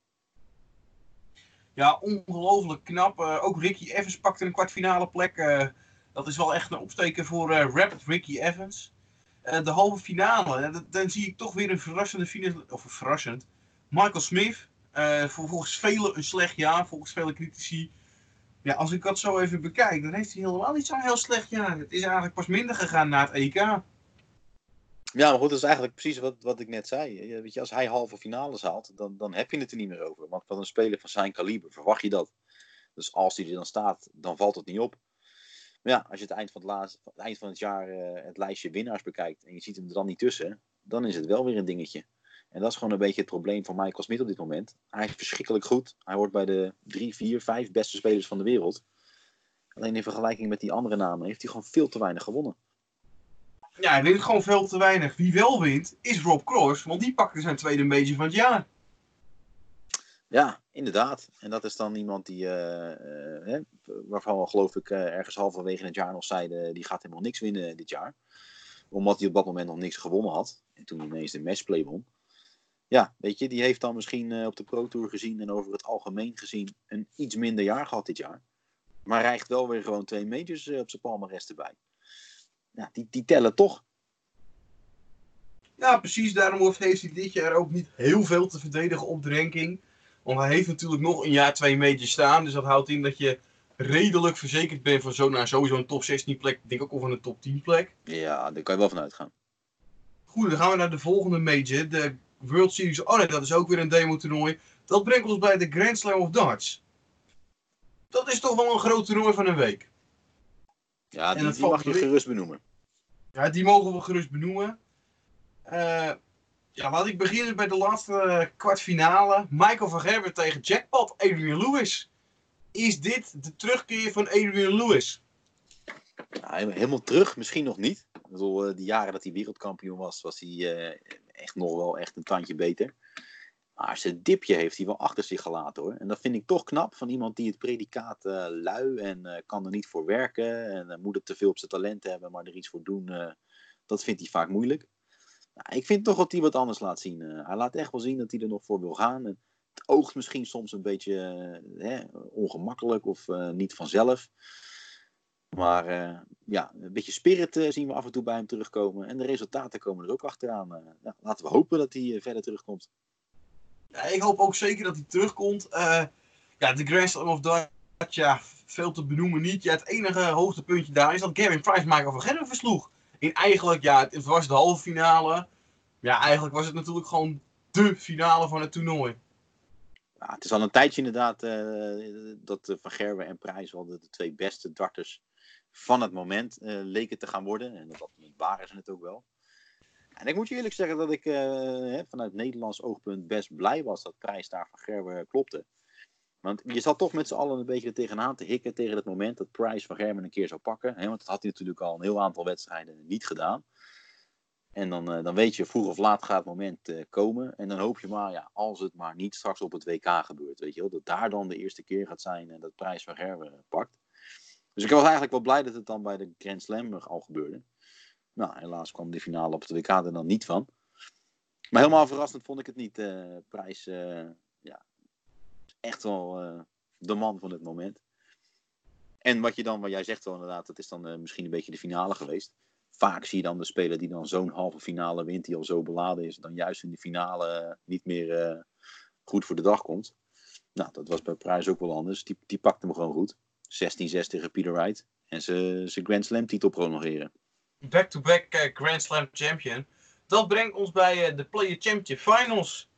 Ja, ongelooflijk knap. Uh, ook Ricky Evans pakte een kwartfinale plek. Uh, dat is wel echt een opsteken voor uh, Rapid Ricky Evans. de halve finale, dan zie ik toch weer een verrassende finale, of verrassend. Michael Smith, volgens velen een slecht jaar, volgens vele critici. Ja, als ik dat zo even bekijk, dan heeft hij helemaal niet zo'n heel slecht jaar. Het is eigenlijk pas minder gegaan na het EK. Ja, maar goed, dat is eigenlijk precies wat, wat ik net zei. Weet je, als hij halve finales haalt, dan, dan heb je het er niet meer over. Want van een speler van zijn kaliber verwacht je dat. Dus als hij er dan staat, dan valt het niet op. Maar ja, als je het eind van het, laatste, het, eind van het jaar uh, het lijstje winnaars bekijkt en je ziet hem er dan niet tussen, dan is het wel weer een dingetje. En dat is gewoon een beetje het probleem van Michael Smit op dit moment. Hij is verschrikkelijk goed. Hij hoort bij de drie, vier, vijf beste spelers van de wereld. Alleen in vergelijking met die andere namen heeft hij gewoon veel te weinig gewonnen. Ja, hij wint gewoon veel te weinig. Wie wel wint, is Rob Cross, want die pakte zijn tweede major van het jaar. Ja, inderdaad. En dat is dan iemand die, uh, uh, waarvan we geloof ik uh, ergens halverwege het jaar nog zeiden, die gaat helemaal niks winnen dit jaar. Omdat hij op dat moment nog niks gewonnen had. En toen ineens de matchplay won. Ja, weet je, die heeft dan misschien op de Pro Tour gezien en over het algemeen gezien een iets minder jaar gehad dit jaar. Maar rijgt wel weer gewoon twee majors op zijn palmarès erbij. Ja, die, die tellen toch. Ja, precies. Daarom heeft hij dit jaar ook niet heel veel te verdedigen op de ranking. Want hij heeft natuurlijk nog een jaar twee majors staan. Dus dat houdt in dat je redelijk verzekerd bent van zo naar sowieso een top 16 plek. Ik denk ook van een top 10 plek. Ja, daar kan je wel van uitgaan. Goed, dan gaan we naar de volgende major. De World Series. Oh nee, dat is ook weer een demo toernooi. Dat brengt ons bij de Grand Slam of Darts. Dat is toch wel een groot toernooi van een week. Ja, die, die mag je gerust benoemen. Ja, die mogen we gerust benoemen. Uh, ja, laat ik beginnen bij de laatste kwartfinale. Michael van Gerber tegen Jackpot, Adrian Lewis. Is dit de terugkeer van Adrian Lewis? Ja, helemaal terug, misschien nog niet. Ik bedoel, eh, de jaren dat hij wereldkampioen was, was hij uh, echt nog wel echt een tandje beter. Maar zijn dipje heeft hij wel achter zich gelaten hoor. En dat vind ik toch knap van iemand die het predicaat uh, lui en kan er niet voor werken. En moet het te veel op zijn talent hebben, maar er iets voor doen, dat vindt hij vaak moeilijk. Nou, ik vind toch dat hij wat anders laat zien. Hij laat echt wel zien dat hij er nog voor wil gaan. En het oogt misschien soms een beetje hè, ongemakkelijk of niet vanzelf. Maar ja, een beetje spirit zien we af en toe bij hem terugkomen. En de resultaten komen er ook achteraan. Nou, laten we hopen dat hij verder terugkomt. Ja, ik hoop ook zeker dat hij terugkomt. ja, de Grand Slam of Dutch, ja, veel te benoemen niet. Ja, het enige hoogtepuntje daar is dat Gavin Price Michael van Gerwen versloeg in eigenlijk, ja, het was de halve finale. Ja, eigenlijk was het natuurlijk gewoon de finale van het toernooi. Ja, het is al een tijdje inderdaad dat Van Gerwen en Prijs wel de, de, twee beste darters van het moment uh, leken te gaan worden. En dat waren ze het ook wel. En ik moet je eerlijk zeggen dat ik vanuit Nederlands oogpunt best blij was dat Prijs daar Van Gerwen klopte. Want je zat toch met z'n allen een beetje tegenaan te hikken tegen het moment dat Price van Germen een keer zou pakken. Hè? Want dat had hij natuurlijk al een heel aantal wedstrijden niet gedaan. En dan, uh, dan weet je, vroeg of laat gaat het moment uh, komen. En dan hoop je maar, ja, als het maar niet straks op het WK gebeurt. Weet je wel, dat daar dan de eerste keer gaat zijn en dat Prijs van Gerwen pakt. Dus ik was eigenlijk wel blij dat het dan bij de Grand Slam al gebeurde. Nou, helaas kwam de finale op het WK er dan niet van. Maar helemaal verrassend vond ik het niet. Uh, Prijs ja, echt wel uh, de man van het moment. En wat je dan, wat jij zegt wel inderdaad, dat is dan misschien een beetje de finale geweest. Vaak zie je dan de speler die dan zo'n halve finale wint, die al zo beladen is, dan juist in de finale niet meer goed voor de dag komt. Nou, dat was bij Prijs ook wel anders. Die, die pakte hem gewoon goed. 16-6 tegen Peter Wright. En ze, Grand Slam titel prolongeren. Back-to-back -back, Grand Slam champion. Dat brengt ons bij de Player Championship Finals.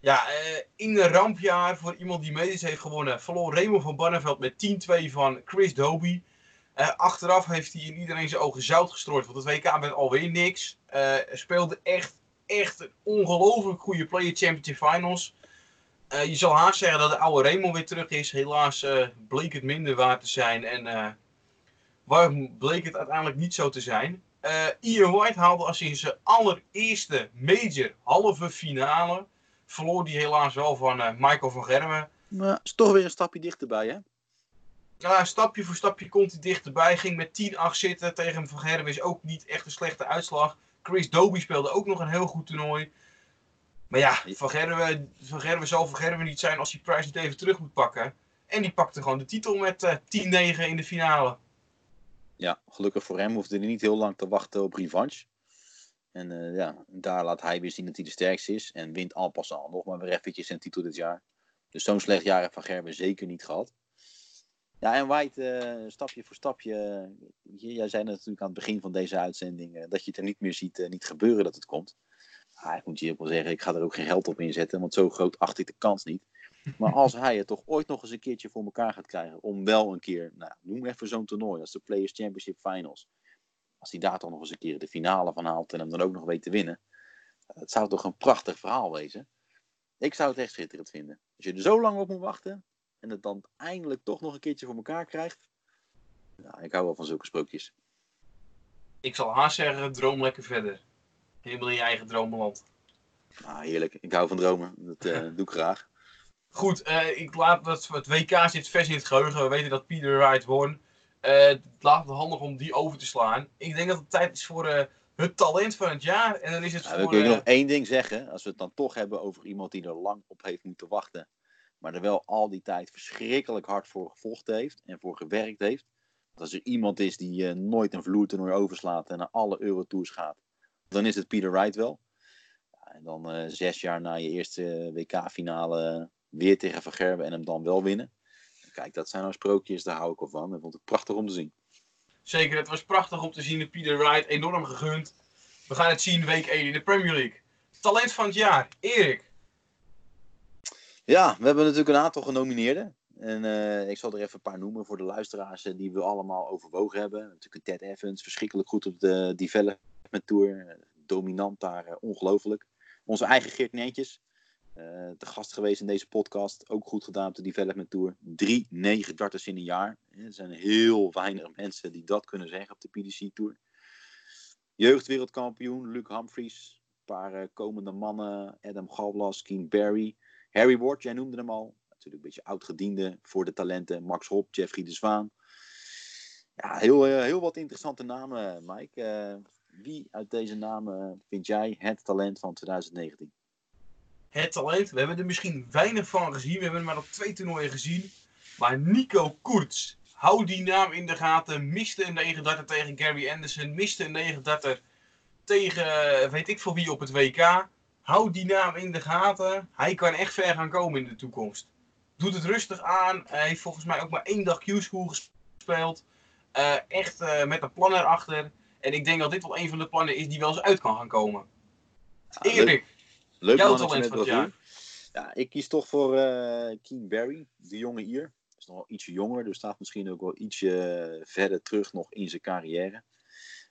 Ja, uh, in een rampjaar voor iemand die medisch heeft gewonnen, verloor Raymond van Barneveld met 10-2 van Chris Doby. Uh, achteraf heeft hij in iedereen zijn ogen zout gestrooid, want het WK werd alweer niks. Speelde echt, echt een ongelooflijk goede Player Championship Finals. Je zal haast zeggen dat de oude Raymond weer terug is. Helaas bleek het minder waard te zijn en waarom bleek het uiteindelijk niet zo te zijn. Ian White haalde als in zijn allereerste major halve finale verloor die helaas wel van uh, Michael van Gerwen. Maar is toch weer een stapje dichterbij, hè? Ja, stapje voor stapje komt hij dichterbij. Ging met 10-8 zitten tegen Van Gerwen. Is ook niet echt een slechte uitslag. Chris Doby speelde ook nog een heel goed toernooi. Maar ja, Van Gerwen, van zal Van Gerwen niet zijn als hij Price niet even terug moet pakken. En die pakte gewoon de titel met uh, eh, 10-9 in de finale. Ja, gelukkig voor hem hoefde hij niet heel lang te wachten op revanche. En uh, ja, daar laat hij weer zien dat hij de sterkste is. En wint al pas al nog maar weer eventjes zijn titel dit jaar. Dus zo'n slecht jaar heeft Van Gerben zeker niet gehad. Ja, en White, eh, stapje voor stapje. eh, jij zei natuurlijk aan het begin van deze uitzending eh, dat je het er niet meer ziet eh, niet gebeuren dat het komt. Ah, ik moet je ook wel zeggen, ik ga er ook geen geld op inzetten, want zo groot acht ik de kans niet. Maar als hij het toch ooit nog eens een keertje voor elkaar gaat krijgen, om wel een keer, nou, noem even zo'n toernooi als de Players Championship Finals. Als hij daar toch nog eens een keer de finale van haalt en hem dan ook nog weet te winnen. Het zou toch een prachtig verhaal wezen. Ik zou het echt schitterend vinden. Als je er zo lang op moet wachten en het dan eindelijk toch nog een keertje voor elkaar krijgt. Nou, ik hou wel van zulke sprookjes. Ik zal haast zeggen, droom lekker verder. Helemaal in je eigen dromenland. Nou, heerlijk. Ik hou van dromen. Dat eh, *laughs* doe ik graag. Goed, eh, ik laat het, het WK zit vers in het geheugen. We weten dat Peter Wright won. Eh, het laat het handig om die over te slaan. Ik denk dat het tijd is voor het talent van het jaar. En dan is het dan voor... kun je eh, nog één ding zeggen. Als we het dan toch hebben over iemand die er lang op heeft moeten wachten. Maar er wel al die tijd verschrikkelijk hard voor gevochten heeft. En voor gewerkt heeft. Want als er iemand is die nooit een vloertoernooi overslaat. En naar alle Eurotours gaat. Dan is het Peter Wright wel. Ja, en dan eh, zes jaar na je eerste WK-finale weer tegen Van Gerwen. En hem dan wel winnen. Kijk, dat zijn nou sprookjes. Daar hou ik wel van. Ik vond het prachtig om te zien. Zeker, het was prachtig om te zien. de Peter Wright, enorm gegund. We gaan het zien week 1 in de Premier League. Talent van het jaar, Erik. Ja, we hebben natuurlijk een aantal genomineerden. En eh, ik zal er even een paar noemen voor de luisteraars eh, die we allemaal overwogen hebben. Natuurlijk Ted Evans, verschrikkelijk goed op de Development Tour. Eh, Dominant daar, eh, ongelooflijk. Onze eigen Geert Neentjes, eh te gast geweest in deze podcast. Ook goed gedaan op de Development Tour. Drie negen darters in een jaar. Er zijn heel weinig mensen die dat kunnen zeggen op de PDC Tour. Jeugdwereldkampioen Luke Humphries. Een paar komende mannen. Adam Galblas, Keen Barry. Harry Ward, jij noemde hem al. Natuurlijk een beetje oud-gediende voor de talenten. Max Hop, Jeffrey de Zwaan. Ja, heel, heel wat interessante namen, Mike. Eh, wie uit deze namen vind jij het talent van 2019? Het talent, we hebben er misschien weinig van gezien. We hebben hem maar op twee toernooien gezien. Maar Nico Koerts, hou die naam in de gaten. Miste een 39 tegen Gary Anderson. Miste een 39 tegen eh, weet ik veel wie op het WK. Hou die naam in de gaten. Hij kan echt ver gaan komen in de toekomst. Doet het rustig aan. Hij heeft volgens mij ook maar één dag Q-School gespeeld. Eh, echt eh, met een plan erachter. En ik denk dat dit wel een van de plannen is die wel eens uit kan gaan komen. Ja, leuk, Erik, leuk jouw mannetje talent van het bravoure. Ja, ik kies toch voor eh Keen Barry, de jonge Ier. Is nog wel ietsje jonger, dus staat misschien ook wel ietsje eh, verder terug nog in zijn carrière.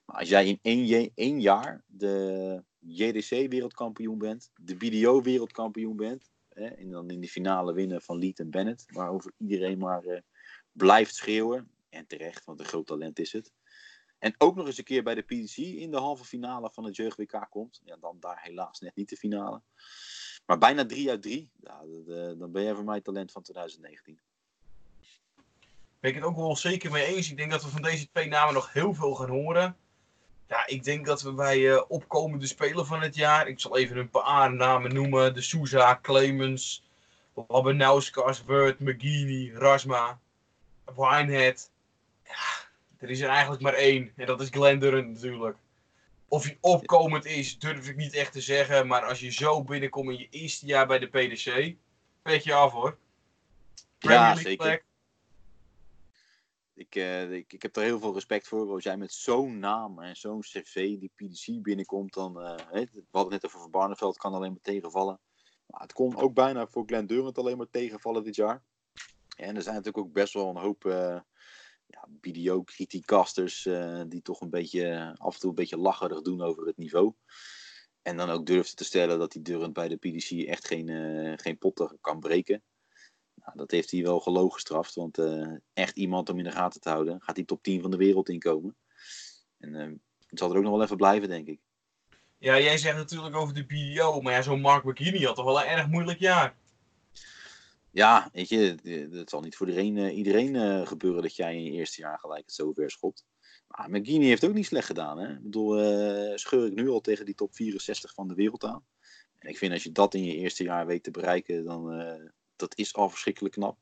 Maar als jij in één, één jaar de JDC-wereldkampioen bent, de BDO-wereldkampioen bent, hè, en dan in de finale winnen van Leet en Bennett, waarover iedereen maar eh, blijft schreeuwen, en terecht, want een groot talent is het. En ook nog eens een keer bij de PDC in de halve finale van het jeugd-WK komt. Ja, dan daar helaas net niet de finale. Maar bijna 3 uit 3. Ja, dan ben jij voor mij talent van 2019. ben ik het ook wel zeker mee eens. Ik denk dat we van deze twee namen nog heel veel gaan horen. Ja, ik denk dat we bij eh, opkomende speler van het jaar. Ik zal even een paar namen noemen: de Souza, Clemens, Labanauskas, Word, McGeenie, Rasma, Winehead. Ja, er is er eigenlijk maar één. En dat is Glenn Durant natuurlijk. Of hij opkomend is, durf ik niet echt te zeggen. Maar als je zo binnenkomt in je eerste jaar bij de PDC, weet je af hoor. Premier League zeker. plek. Ik, eh, ik, ik heb er heel veel respect voor. Als jij met zo'n naam en zo'n cv die PDC binnenkomt, dan... eh, hè, we hadden het net over Van Barneveld, kan alleen maar tegenvallen. Maar het kon ook bijna voor Glenn Durant alleen maar tegenvallen dit jaar. En er zijn natuurlijk ook best wel een hoop eh ja, BDO-criticasters eh, die toch een beetje af en toe een beetje lacherig doen over het niveau. En dan ook durfden te stellen dat die Durant bij de PDC echt geen, eh, geen potten kan breken. Nou, dat heeft hij wel gelogen gestraft, want eh, echt iemand om in de gaten te houden, gaat hij top 10 van de wereld inkomen. En eh, het zal er ook nog wel even blijven, denk ik. Ja, jij zegt natuurlijk over de BDO, maar ja, zo'n Mark McKinney had toch wel een erg moeilijk jaar. Ja, weet je, het- het zal niet voor iedereen, eh, iedereen eh, gebeuren dat jij in je eerste jaar gelijk het zo ver schopt. Maar McGeenie heeft ook niet slecht gedaan. Hè? Ik bedoel, eh, scheur ik nu al tegen die top 64 van de wereld aan. En ik vind als je dat in je eerste jaar weet te bereiken, dan eh, dat is al verschrikkelijk knap.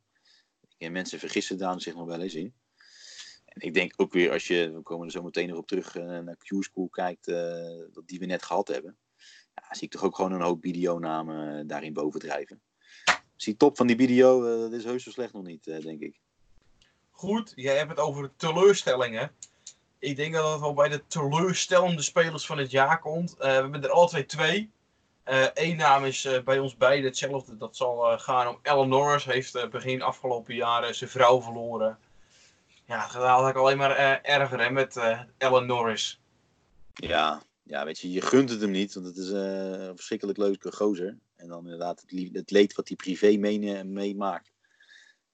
En mensen vergissen daar zich nog wel eens in. En ik denk ook weer, als je, we komen er zo meteen nog op terug, naar Q-School kijkt, dat die we net gehad hebben. Ja, zie ik toch ook gewoon een hoop BDO-namen eh, daarin bovendrijven. Dus die top van die BDO, eh, dat is heus zo slecht nog niet, eh, denk ik. Goed, jij hebt het over teleurstellingen. Ik denk dat het wel bij de teleurstellende spelers van het jaar komt. Uh, we hebben er alle twee twee. Eén naam is bij ons beiden hetzelfde. Dat zal gaan om Ellen Norris. Heeft begin afgelopen jaren zijn vrouw verloren. Ja, het gaat eigenlijk alleen maar erger hè, met Ellen Norris. Ja, ja, weet je, je gunt het hem niet. Want het is een verschrikkelijk leuke gozer. En dan inderdaad het, het leed wat hij privé meemaakt. Mee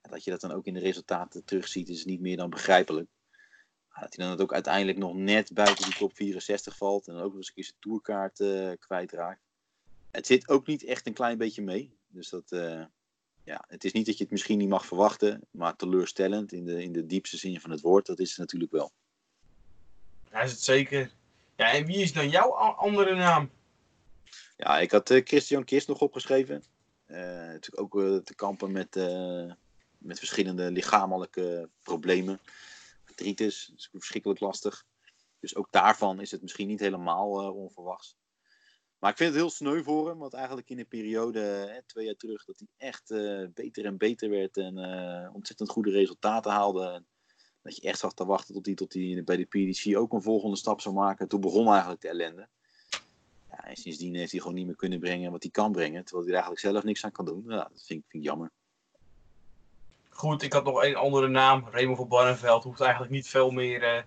dat je dat dan ook in de resultaten terugziet, is niet meer dan begrijpelijk. Dat hij dan ook uiteindelijk nog net buiten die top 64 valt. En dan ook nog eens een keer tourkaart uh, kwijtraakt. Het zit ook niet echt een klein beetje mee. Dus dat, uh, ja, het is niet dat je het misschien niet mag verwachten. Maar teleurstellend in de, in de diepste zin van het woord. Dat is het natuurlijk wel. Hij is het zeker. Ja, en wie is dan jouw andere naam? Ja, ik had uh, Christian Kist nog opgeschreven. natuurlijk ook te kampen met, met verschillende lichamelijke problemen artritis. Verschrikkelijk lastig. Dus ook daarvan is het misschien niet helemaal uh, onverwachts. Maar ik vind het heel sneu voor hem, want eigenlijk in een periode, hè, twee jaar terug, dat hij echt beter en beter werd en ontzettend goede resultaten haalde. Dat je echt zag te wachten tot hij, tot hij bij de PDC ook een volgende stap zou maken. Toen begon eigenlijk de ellende. Ja, en sindsdien heeft hij gewoon niet meer kunnen brengen wat hij kan brengen, terwijl hij er eigenlijk zelf niks aan kan doen. Ja, dat vind, vind ik jammer. Goed, ik had nog een andere naam. Raymond van Barneveld hoeft eigenlijk niet veel meer uh,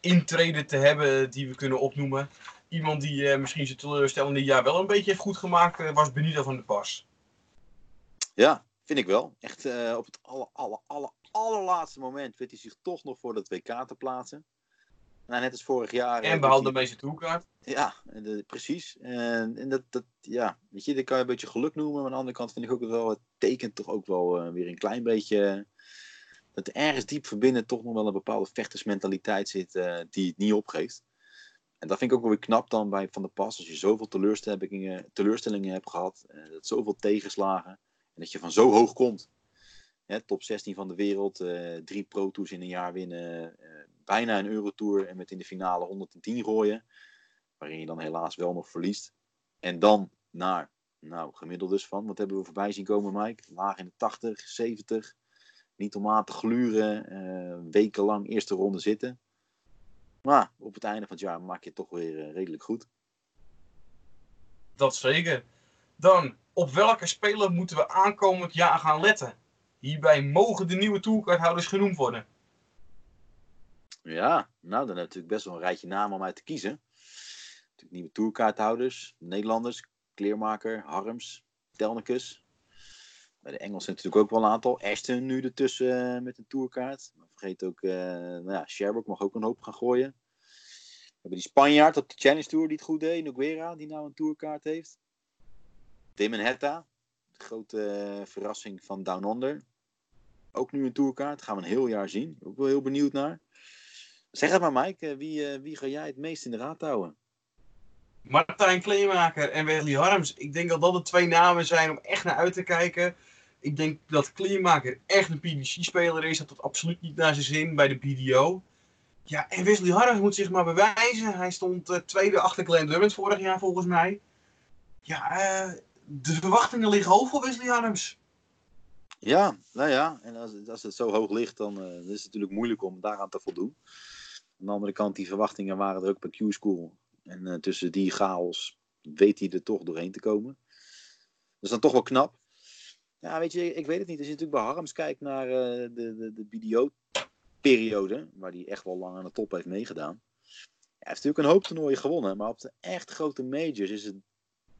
intreden te hebben die we kunnen opnoemen. Iemand die uh, misschien zijn teleurstellende jaar wel een beetje heeft goed gemaakt, uh, was Benito van de Pas. Ja, vind ik wel. Echt op het aller, aller, aller, allerlaatste moment weet hij zich toch nog voor dat WK te plaatsen. Nou, net als vorig jaar. En behaalde de meeste toerkaart. Ja, de, precies. En, en dat, dat, ja, weet je, dat kan je een beetje geluk noemen. Maar aan de andere kant vind ik ook wel, het tekent toch ook wel uh, weer een klein beetje. Dat er ergens diep verbinden toch nog wel een bepaalde vechtersmentaliteit zit uh, die het niet opgeeft. En dat vind ik ook wel weer knap dan bij Van der Pas. Als je zoveel teleurstellingen, teleurstellingen hebt gehad, uh, dat zoveel tegenslagen. En dat je van zo hoog komt. Hè, top 16 van de wereld, drie Pro Tours in een jaar winnen bijna een Eurotour en met in de finale 110 gooien. Waarin je dan helaas wel nog verliest. En dan naar, nou, gemiddeld dus van, wat hebben we voorbij zien komen, Mike? Laag in de 80, 70. Niet te gluren, uh, wekenlang eerste ronde zitten. Maar op het einde van het jaar maak je het toch weer uh, redelijk goed. Dat zeker. Dan, op welke speler moeten we aankomend jaar gaan letten? Hierbij mogen de nieuwe tourkaarthouders genoemd worden. Ja, nou dan heb je natuurlijk best wel een rijtje namen om uit te kiezen. Natuurlijk nieuwe tourkaarthouders, Nederlanders, Kleermaker, Harms, Telnicus. Bij de Engelsen natuurlijk ook wel een aantal. Ashton nu ertussen uh, met een tourkaart. Maar vergeet ook, uh, nou ja, Sherbrooke mag ook een hoop gaan gooien. We hebben die Spanjaard op de Challenge Tour die het goed deed. Noguera, die nou een tourkaart heeft. Damon Hetta, de grote uh, verrassing van Down Under. Ook nu een tourkaart. Gaan we een heel jaar zien. Ook wel heel benieuwd naar. Zeg het maar, Mike. Wie, wie ga jij het meest in de raad houden? Martijn Kleemaker en Wesley Harms. Ik denk dat dat de twee namen zijn om echt naar uit te kijken. Ik denk dat Kleemaker echt een PDC-speler is. Dat dat absoluut niet naar zijn zin bij de PDO. Ja, en Wesley Harms moet zich maar bewijzen. Hij stond uh, tweede achter Glenn Durant vorig jaar volgens mij. Ja, uh, de verwachtingen liggen hoog voor Wesley Harms. Ja, nou ja. En als, als het zo hoog ligt, dan uh, is het natuurlijk moeilijk om daaraan te voldoen. Aan de andere kant, die verwachtingen waren er ook bij Q-School. En uh, tussen die chaos weet hij er toch doorheen te komen. Dat is dan toch wel knap. Ja, weet je, ik weet het niet. Als je natuurlijk bij Harms kijkt naar uh, de, de, de BDO-periode, waar hij echt wel lang aan de top heeft meegedaan. Hij heeft natuurlijk een hoop toernooien gewonnen, maar op de echt grote majors is het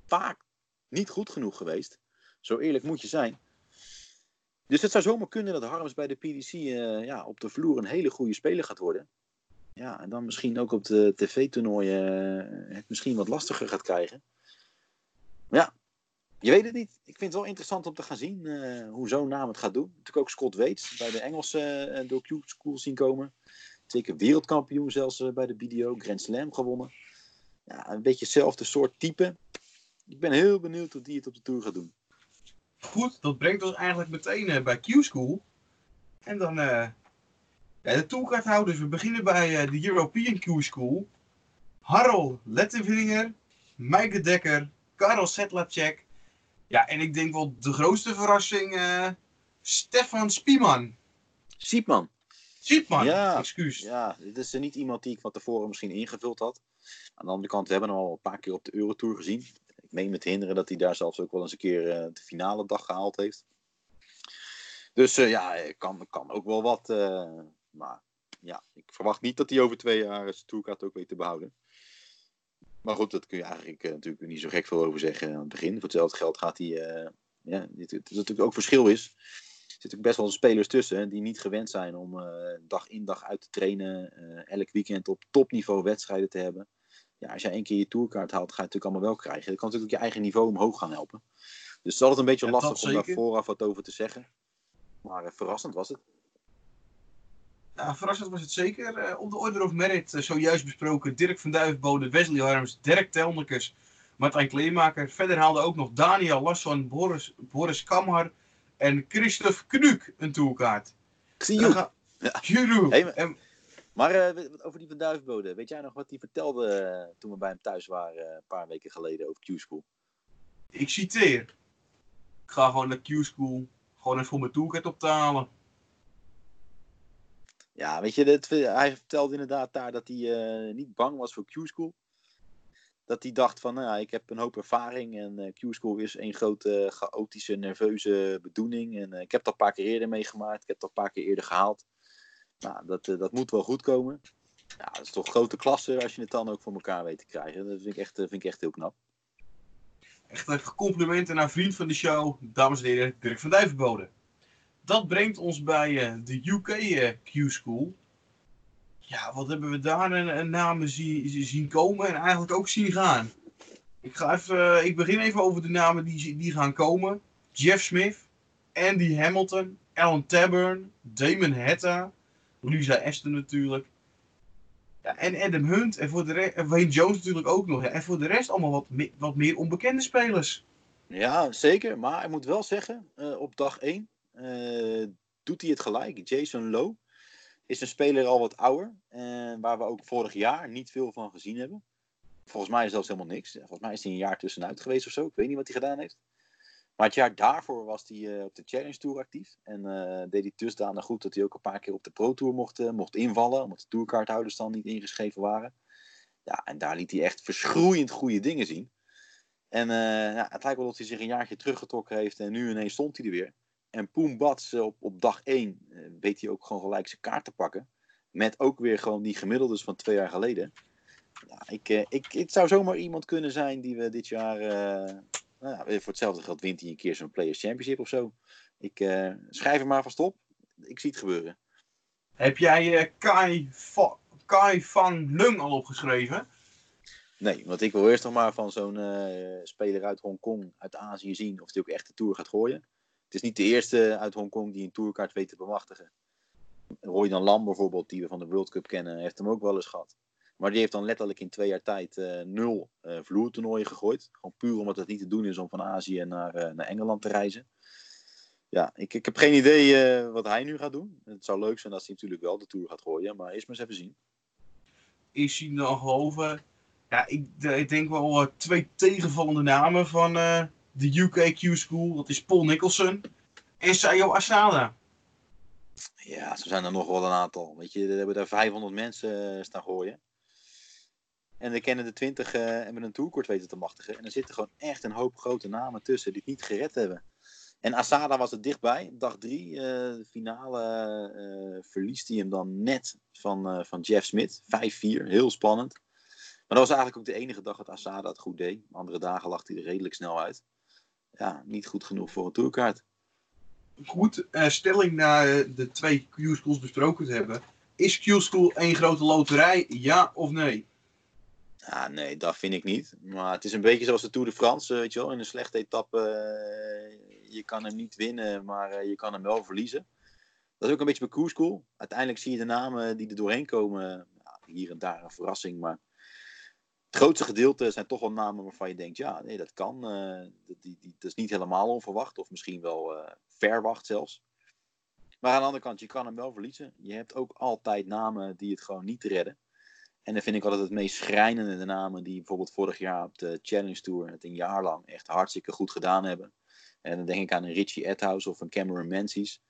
vaak niet goed genoeg geweest. Zo eerlijk moet je zijn. Dus het zou zomaar kunnen dat Harms bij de PDC uh, ja, op de vloer een hele goede speler gaat worden. Ja, en dan misschien ook op de tv-toernooien uh, het misschien wat lastiger gaat krijgen. Maar ja, je weet het niet. Ik vind het wel interessant om te gaan zien uh, hoe zo'n naam het gaat doen. Natuurlijk ook Scott Waits bij de Engelse uh, door Q-School zien komen. Twee keer wereldkampioen zelfs bij de BDO. Grand Slam gewonnen. Ja, een beetje hetzelfde soort type. Ik ben heel benieuwd hoe die het op de Tour gaat doen. Goed, dat brengt ons eigenlijk meteen bij Q-School. En dan ja, de toolkaarthouders. We beginnen bij uh, de European Q-School. Harold Lettenvinger, Maaike Dekker, Karel Sedlacek. Ja, en ik denk wel de grootste verrassing, uh, Stefan Spieman. Siepman. Siepman, Ja, excuus. Ja, dit is niet iemand die ik van tevoren misschien ingevuld had. Aan de andere kant, we hebben hem al een paar keer op de Eurotour gezien. Ik meen me te herinneren dat hij daar zelfs ook wel eens een keer eh, de finale dag gehaald heeft. Dus eh, ja, kan, kan ook wel wat. Maar ja, ik verwacht niet dat hij over twee jaar zijn tourkaart ook weet te behouden. Maar goed, dat kun je eigenlijk eh, natuurlijk niet zo gek veel over zeggen aan het begin. Voor hetzelfde geld gaat hij. eh, ja, dit, het is natuurlijk ook verschil is. Er zitten best wel spelers tussen die niet gewend zijn om eh, dag in dag uit te trainen. elk weekend op topniveau wedstrijden te hebben. Ja, als jij één keer je tourkaart haalt, ga je het natuurlijk allemaal wel krijgen. Dat kan natuurlijk je eigen niveau omhoog gaan helpen. Dus het is altijd een beetje Ja, lastig om daar vooraf wat over te zeggen. Maar verrassend was het. Nou, verrassend was het zeker. Eh, op de Order of Merit, eh, zojuist besproken, Dirk van Duivenbode, Wesley Harms, Dirk Telmekes, Martijn Kleemaker. Verder haalde ook nog Daniel Lasson, Boris, Boris Kamhar en Christophe Knuk een tourkaart. Zie dan je. ga- Ja. Hey, maar- En- Maar eh, over die van Duivenbode. Weet jij nog wat hij vertelde toen we bij hem thuis waren een paar weken geleden over Q-School? ik citeer. Ik ga gewoon naar Q-School, gewoon even voor mijn tourkaart op te halen. Ja, weet je, dit, hij vertelde inderdaad daar dat hij eh, niet bang was voor Q-School. Dat hij dacht van, nou ik heb een hoop ervaring en eh, Q-School is een grote chaotische, nerveuze bedoeling. En eh, ik heb dat een paar keer eerder meegemaakt, ik heb dat een paar keer eerder gehaald. Nou, dat, eh, dat moet wel goed komen. Ja, dat is toch grote klasse als je het dan ook voor elkaar weet te krijgen. Dat vind ik echt, eh, vind ik echt heel knap. Echt complimenten naar vriend van de show, dames en heren, Dirk van Duivenbode. Dat brengt ons bij eh, de UK eh, Q-School. Ja, wat hebben we daar een, namen zien, zien komen en eigenlijk ook zien gaan. Ik, ga even, eh, ik begin even over de namen die, die gaan komen. Jeff Smith, Andy Hamilton, Alan Taburn, Damon Hetta, Lisa Aston natuurlijk. Ja, en Adam Hunt en voor de rest, Wayne Jones natuurlijk ook nog. En voor de rest allemaal wat, wat meer onbekende spelers. Ja, zeker. Maar ik moet wel zeggen, op dag 1 doet hij het gelijk. Jason Lowe is een speler al wat ouder. En waar we ook vorig jaar niet veel van gezien hebben. Volgens mij is zelfs helemaal niks. Volgens mij is hij een jaar tussenuit geweest of zo. Ik weet niet wat hij gedaan heeft. Maar het jaar daarvoor was hij eh, op de Challenge Tour actief. En eh, deed hij dusdanig goed dat hij ook een paar keer op de Pro Tour mocht, eh, mocht invallen. Omdat de tourkaarthouders dan niet ingeschreven waren. Ja, en daar liet hij echt verschroeiend goede dingen zien. En eh, ja, het lijkt wel dat hij zich een jaartje teruggetrokken heeft en nu ineens stond hij er weer. En Poem Bats eh, op, op dag 1 eh, weet hij ook gewoon gelijk zijn kaart te pakken. Met ook weer gewoon die gemiddeldes van twee jaar geleden. Ja, ik, eh, ik, het zou zomaar iemand kunnen zijn die we dit jaar. nou ja, voor hetzelfde geld wint hij een keer zo'n Players Championship of zo. Ik schrijf hem maar vast op. Ik zie het gebeuren. Heb jij Kai, Va- Kai van Lung al opgeschreven? Nee, want ik wil eerst nog maar van zo'n speler uit Hongkong, uit Azië zien of hij ook echt de Tour gaat gooien. Het is niet de eerste uit Hongkong die een tourkaart weet te bemachtigen. Roy dan Lam bijvoorbeeld, die we van de World Cup kennen, heeft hem ook wel eens gehad. Maar die heeft dan letterlijk in twee jaar tijd eh, nul eh vloertoernooien gegooid. Gewoon puur omdat het niet te doen is om van Azië naar, eh, naar Engeland te reizen. Ja, ik, ik heb geen idee wat hij nu gaat doen. Het zou leuk zijn als hij natuurlijk wel de Tour gaat gooien, maar eerst maar eens even zien. Is hij dan gehoven? Ja, ik, ik denk wel twee tegenvallende namen van de UK Q-School. Dat is Paul Nicholson en Sayo Asada. Ja, zo zijn er nog wel een aantal. Weet je, er hebben daar 500 mensen eh, staan gooien. En er kennen de 20 eh en met een tourkort weten te machtigen. En er zitten gewoon echt een hoop grote namen tussen die het niet gered hebben. En Asada was er dichtbij. Dag 3, de finale, eh, verliest hij hem dan net van, eh, van Jeff Smith. 5-4, heel spannend. Maar dat was eigenlijk ook de enige dag dat Asada het goed deed. Andere dagen lag hij er redelijk snel uit. Ja, niet goed genoeg voor een tourkaart. Goed, eh, stelling na eh, de twee Q-Schools besproken te hebben. Is Q-School één grote loterij? Ja of nee? Ja, nee, dat vind ik niet. Maar het is een beetje zoals de Tour de France, eh, weet je wel. In een slechte etappe, je kan hem niet winnen, maar je kan hem wel verliezen. Dat is ook een beetje bij Cruise School. Uiteindelijk zie je de namen die er doorheen komen, hier en daar een verrassing. Maar het grootste gedeelte zijn toch wel namen waarvan je denkt, ja, nee, dat kan. eh, dat, die, die, is niet helemaal onverwacht, of misschien wel eh, verwacht zelfs. Maar aan de andere kant, je kan hem wel verliezen. Je hebt ook altijd namen die het gewoon niet redden. En dan vind ik altijd het meest schrijnende de namen die bijvoorbeeld vorig jaar op de Challenge Tour het een jaar lang echt hartstikke goed gedaan hebben. En dan denk ik aan een Richie Edhouse of een Cameron Menzies.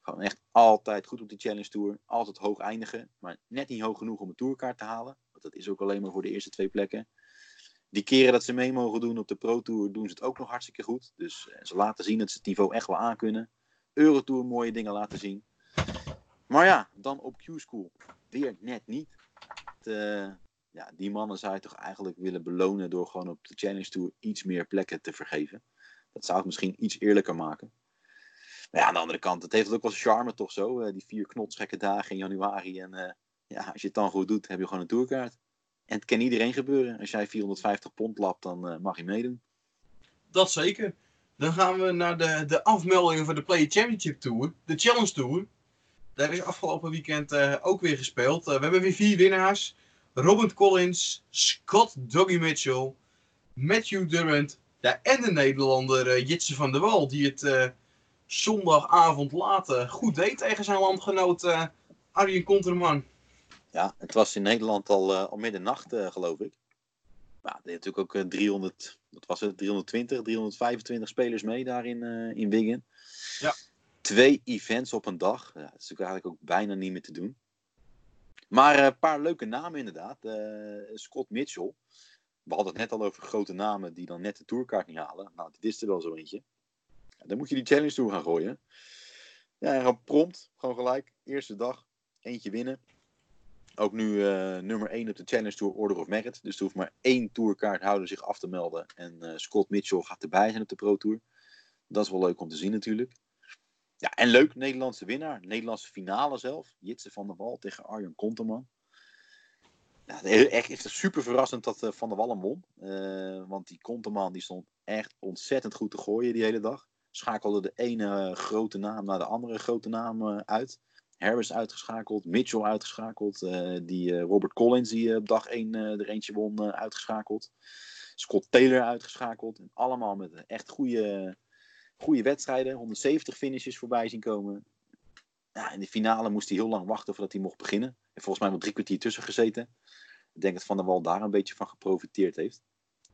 Gewoon echt altijd goed op de Challenge Tour. Altijd hoog eindigen. Maar net niet hoog genoeg om een tourkaart te halen. Dat is ook alleen maar voor de eerste twee plekken. Die keren dat ze mee mogen doen op de Pro Tour doen ze het ook nog hartstikke goed. Dus ze laten zien dat ze het niveau echt wel aankunnen. Eurotour mooie dingen laten zien. Maar ja, dan op Q-School. Weer net niet. Het, ja, die mannen zou je toch eigenlijk willen belonen door gewoon op de Challenge Tour iets meer plekken te vergeven. Dat zou het misschien iets eerlijker maken. Maar ja, aan de andere kant, het heeft ook wel charme toch zo. Uh, die vier knotsgekke dagen in januari. En ja, als je het dan goed doet, heb je gewoon een tourkaart. En het kan iedereen gebeuren. Als jij 450 pond lapt, dan uh, mag je meedoen. Dat zeker. Dan gaan we naar de, de afmeldingen voor de Play Championship Tour. De Challenge Tour. Daar is afgelopen weekend ook weer gespeeld. we hebben weer vier winnaars. Robert Collins, Scott Doggy Mitchell, Matthew Durant ja, en de Nederlander Jitse van der Wal, die het zondagavond later goed deed tegen zijn landgenoot Arjen Konterman. Ja, het was in Nederland al, al middernacht, geloof ik. Maar er natuurlijk ook 300, wat was het, 320, 325 spelers mee daar in, in Wiggen. Ja. Twee events op een dag. Ja, dat is natuurlijk eigenlijk ook bijna niet meer te doen. Maar een paar leuke namen inderdaad. Scott Mitchell we hadden het net al over grote namen die dan net de tourkaart niet halen. Nou, dit is er wel zo eentje. Dan moet je die challenge toe gaan gooien. Ja, en gewoon prompt, gewoon gelijk. Eerste dag, eentje winnen. Ook nu uh, nummer 1 op de Challenge Tour Order of Merit. Dus er hoeft maar één tourkaarthouder zich af te melden. En uh, Scott Mitchell gaat erbij zijn op de Pro Tour. Dat is wel leuk om te zien natuurlijk. Ja, en leuk, Nederlandse winnaar. Nederlandse finale zelf. Jitse van der Wal tegen Arjen Konterman. Ja, echt, echt super verrassend dat uh, Van der Wallen won. Uh, want die Konteman die stond echt ontzettend goed te gooien die hele dag. Schakelde de ene grote naam naar de andere grote naam uit. Harris uitgeschakeld, Mitchell uitgeschakeld. die Robert Collins die op dag 1 er eentje won uitgeschakeld. Scott Taylor uitgeschakeld. En allemaal met echt goede, goede wedstrijden. 170 finishes voorbij zien komen. Ja, in de finale moest hij heel lang wachten voordat hij mocht beginnen. En volgens mij wel drie kwartier tussen gezeten. Ik denk dat Van der Wal daar een beetje van geprofiteerd heeft.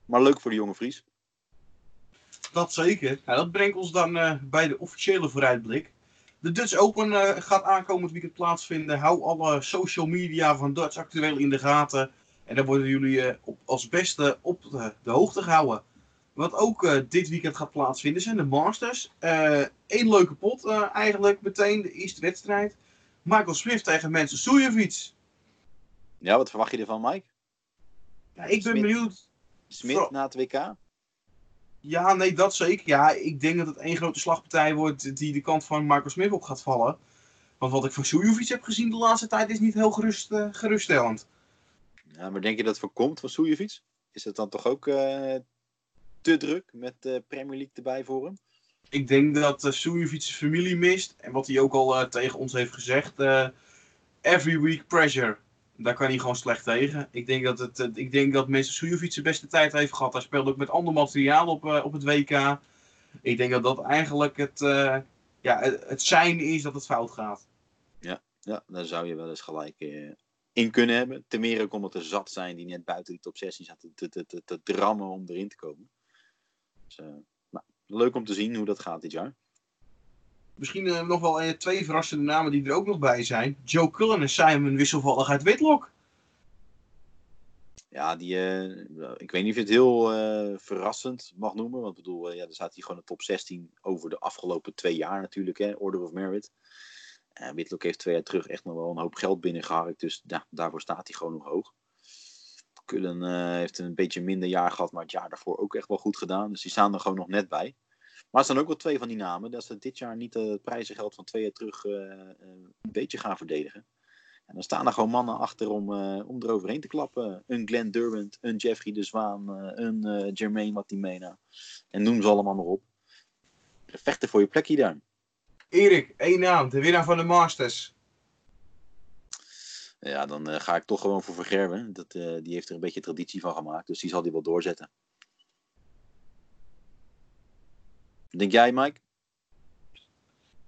Maar leuk voor de jonge Vries. Dat zeker. Dat brengt ons dan bij de officiële vooruitblik. De Dutch Open uh, gaat aankomend weekend plaatsvinden. Hou alle social media van Dutch actueel in de gaten. En dan worden jullie uh, op, als beste op de, de, hoogte gehouden. Wat ook dit weekend gaat plaatsvinden zijn de Masters. Eén leuke pot eigenlijk meteen, de eerste wedstrijd. Michael Swift tegen mensen Soejevic. Ja, wat verwacht je ervan, Mike? Ja, ik ben benieuwd. Smit na het WK? Ja, nee, dat zeker. Ja, ik denk dat het één grote slagpartij wordt die de kant van Marco Smith op gaat vallen. Want wat ik van Soejovic heb gezien de laatste tijd is niet heel gerust, uh, geruststellend. Ja, maar denk je dat het voorkomt van Soejovic? Is het dan toch ook uh, te druk met de Premier League erbij voor hem? Ik denk dat uh, zijn familie mist. En wat hij ook al tegen ons heeft gezegd. every week pressure. Daar kan hij gewoon slecht tegen. Ik denk dat, het, ik denk dat. Sujovic zijn beste tijd heeft gehad. Hij speelde ook met ander materiaal op, uh, op het WK. Ik denk dat dat eigenlijk het, uh, ja, het, zijn is dat het fout gaat. Ja, ja daar zou je wel eens gelijk in kunnen hebben. Ten meer ook omdat er zat zijn die net buiten die top 16 zaten te, te, te, te drammen om erin te komen. Dus, nou, leuk om te zien hoe dat gaat dit jaar. Misschien uh, nog wel uh, twee verrassende namen die er ook nog bij zijn. Joe Cullen en Simon wisselvallig uit Whitlock. Ja, die, uh, ik weet niet of je het heel verrassend mag noemen. Want ik bedoel, ja, er staat hier gewoon een top 16 over de afgelopen twee jaar natuurlijk. Hè, Order of Merit. Whitlock heeft twee jaar terug echt nog wel een hoop geld binnengeharkt. Dus ja, daarvoor staat hij gewoon nog hoog. Cullen heeft een beetje minder jaar gehad, maar het jaar daarvoor ook echt wel goed gedaan. Dus die staan er gewoon nog net bij. Maar er staan ook wel twee van die namen. Dat ze dit jaar niet het prijzengeld van twee jaar terug uh, een beetje gaan verdedigen. En dan staan er gewoon mannen achter om, uh, om eroverheen te klappen. Een Glenn Durant, een Jeffrey de Zwaan, uh, een uh, Jermaine Matimena. En noem ze allemaal maar op. Vechten voor je plekje daar. Erik, één naam, de winnaar van de Masters. Ja, dan ga ik toch gewoon voor Vergerwen. Dat, die heeft er een beetje traditie van gemaakt. Dus die zal die wel doorzetten. Denk jij, Mike?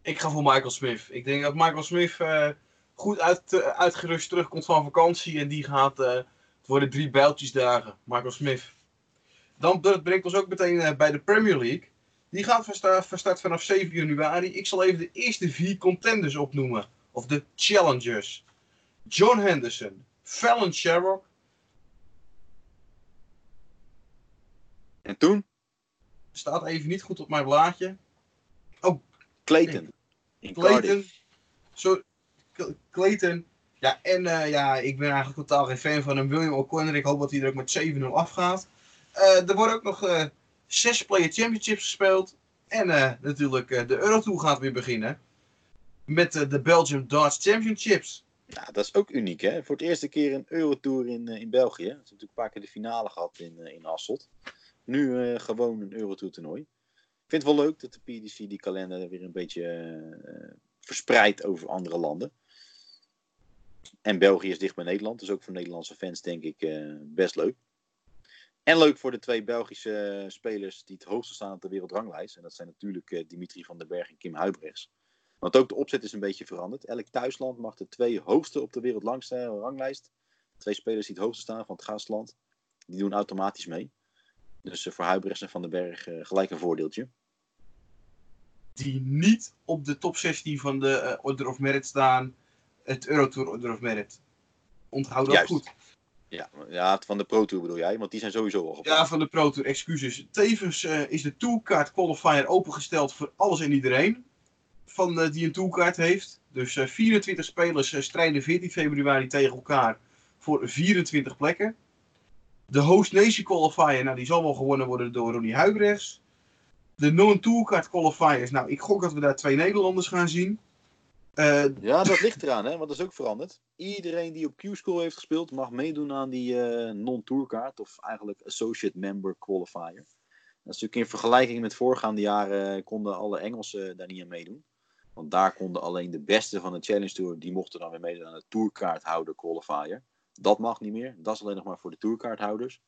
Ik ga voor Michael Smith. Ik denk dat Michael Smith uh, goed uit, uh, uitgerust terugkomt van vakantie. En die gaat. Uh, het worden drie bijltjesdagen. Michael Smith. Dan dat brengt ons ook meteen bij de Premier League. Die gaat van start, van start vanaf 7 januari. Ik zal even de eerste vier contenders opnoemen. Of de challengers. John Henderson, Fallon Sherrock, En toen? Staat even niet goed op mijn blaadje. Clayton. In. Clayton. Zo, Cl- Clayton. Ja, en eh, ja, ik ben eigenlijk totaal geen fan van hem. William O'Connor. Ik hoop dat hij er ook met 7-0 afgaat. Eh er worden ook nog eh, zes Player Championships gespeeld. En natuurlijk de Eurotour gaat weer beginnen. Met de Belgium Darts Championships. Ja, dat is ook uniek, hè? Voor het eerste keer een Eurotour in, in België. Ze hebben natuurlijk een paar keer de finale gehad in, in Hasselt. Nu eh, gewoon een Eurotour toernooi. Ik vind het wel leuk dat de PDC die kalender weer een beetje eh, verspreidt over andere landen. En België is dicht bij Nederland, dus ook voor Nederlandse fans denk ik eh, best leuk. En leuk voor de twee Belgische spelers die het hoogste staan op de wereldranglijst. En dat zijn natuurlijk Dimitri van den Berg en Kim Huibrechts. Want ook de opzet is een beetje veranderd. Elk thuisland mag de twee hoogste op de wereldranglijst. Twee spelers die het hoogste staan van het gastland. Die doen automatisch mee. Dus eh, voor Huibrechts en Van den Berg eh, gelijk een voordeeltje. Die niet op de top 16 van de eh, Order of Merit staan. Het Eurotour Order of Merit. Onthoud dat Juist. goed. Ja, ja, van de Pro Tour bedoel jij, want die zijn sowieso al gepland. Ja, van de Pro Tour, excuses. Tevens is de Tourkaart Qualifier opengesteld voor alles en iedereen. Van, die een Tourkaart heeft. Dus eh, 24 spelers strijden 14 februari tegen elkaar voor 24 plekken. De Host Nation Qualifier, nou die zal wel gewonnen worden door Ronnie Huibrechts. De Non-Tourkaart Qualifiers, nou ik gok dat we daar twee Nederlanders gaan zien. Eh, Ja, dat *laughs* ligt eraan, hè, want dat is ook veranderd. Iedereen die op Q-School heeft gespeeld mag meedoen aan die eh, non-tourkaart, of eigenlijk Associate Member Qualifier. Dat is natuurlijk in vergelijking met voorgaande jaren eh, konden alle Engelsen daar niet aan meedoen. Want daar konden alleen de beste van de Challenge Tour, die mochten dan weer meedoen aan de tourkaarthouder qualifier. Dat mag niet meer, dat is alleen nog maar voor de tourkaarthouders.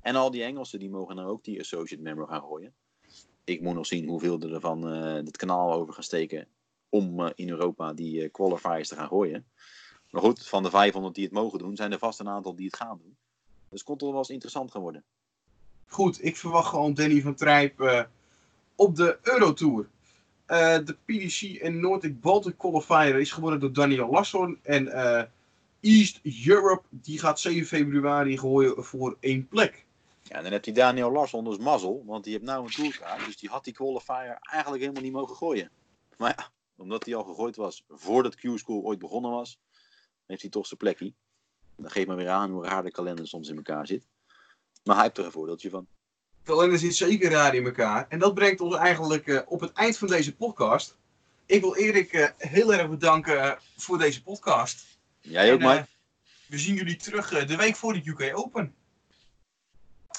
En al die Engelsen die mogen dan ook die Associate Member gaan gooien. Ik moet nog zien hoeveel er van eh, het kanaal over gaan steken om eh, in Europa die eh, qualifiers te gaan gooien. Maar goed, van de 500 die het mogen doen, zijn er vast een aantal die het gaan doen. Dus het toch wel eens interessant gaan worden. Goed, ik verwacht gewoon Danny van Trijp op de Eurotour. De PDC en Nordic Baltic Qualifier is gewonnen door Daniel Lasson. En East Europe die gaat 7 februari gooien voor één plek. Ja, en dan heeft die Daniel Larsson dus mazzel, want die heeft nou een tourkaart. Dus die had die qualifier eigenlijk helemaal niet mogen gooien. Maar ja, omdat hij al gegooid was voordat Q-School ooit begonnen was, heeft hij toch zijn plekje. Dan geeft maar weer aan hoe raar de kalender soms in elkaar zit. Maar hij heeft er een voordeeltje van. De kalender zit zeker raar in elkaar. En dat brengt ons eigenlijk eh, op het eind van deze podcast. Ik wil Erik eh, heel erg bedanken eh, voor deze podcast. Jij ook, En, eh, Mike? we zien jullie terug eh, de week voor de UK Open.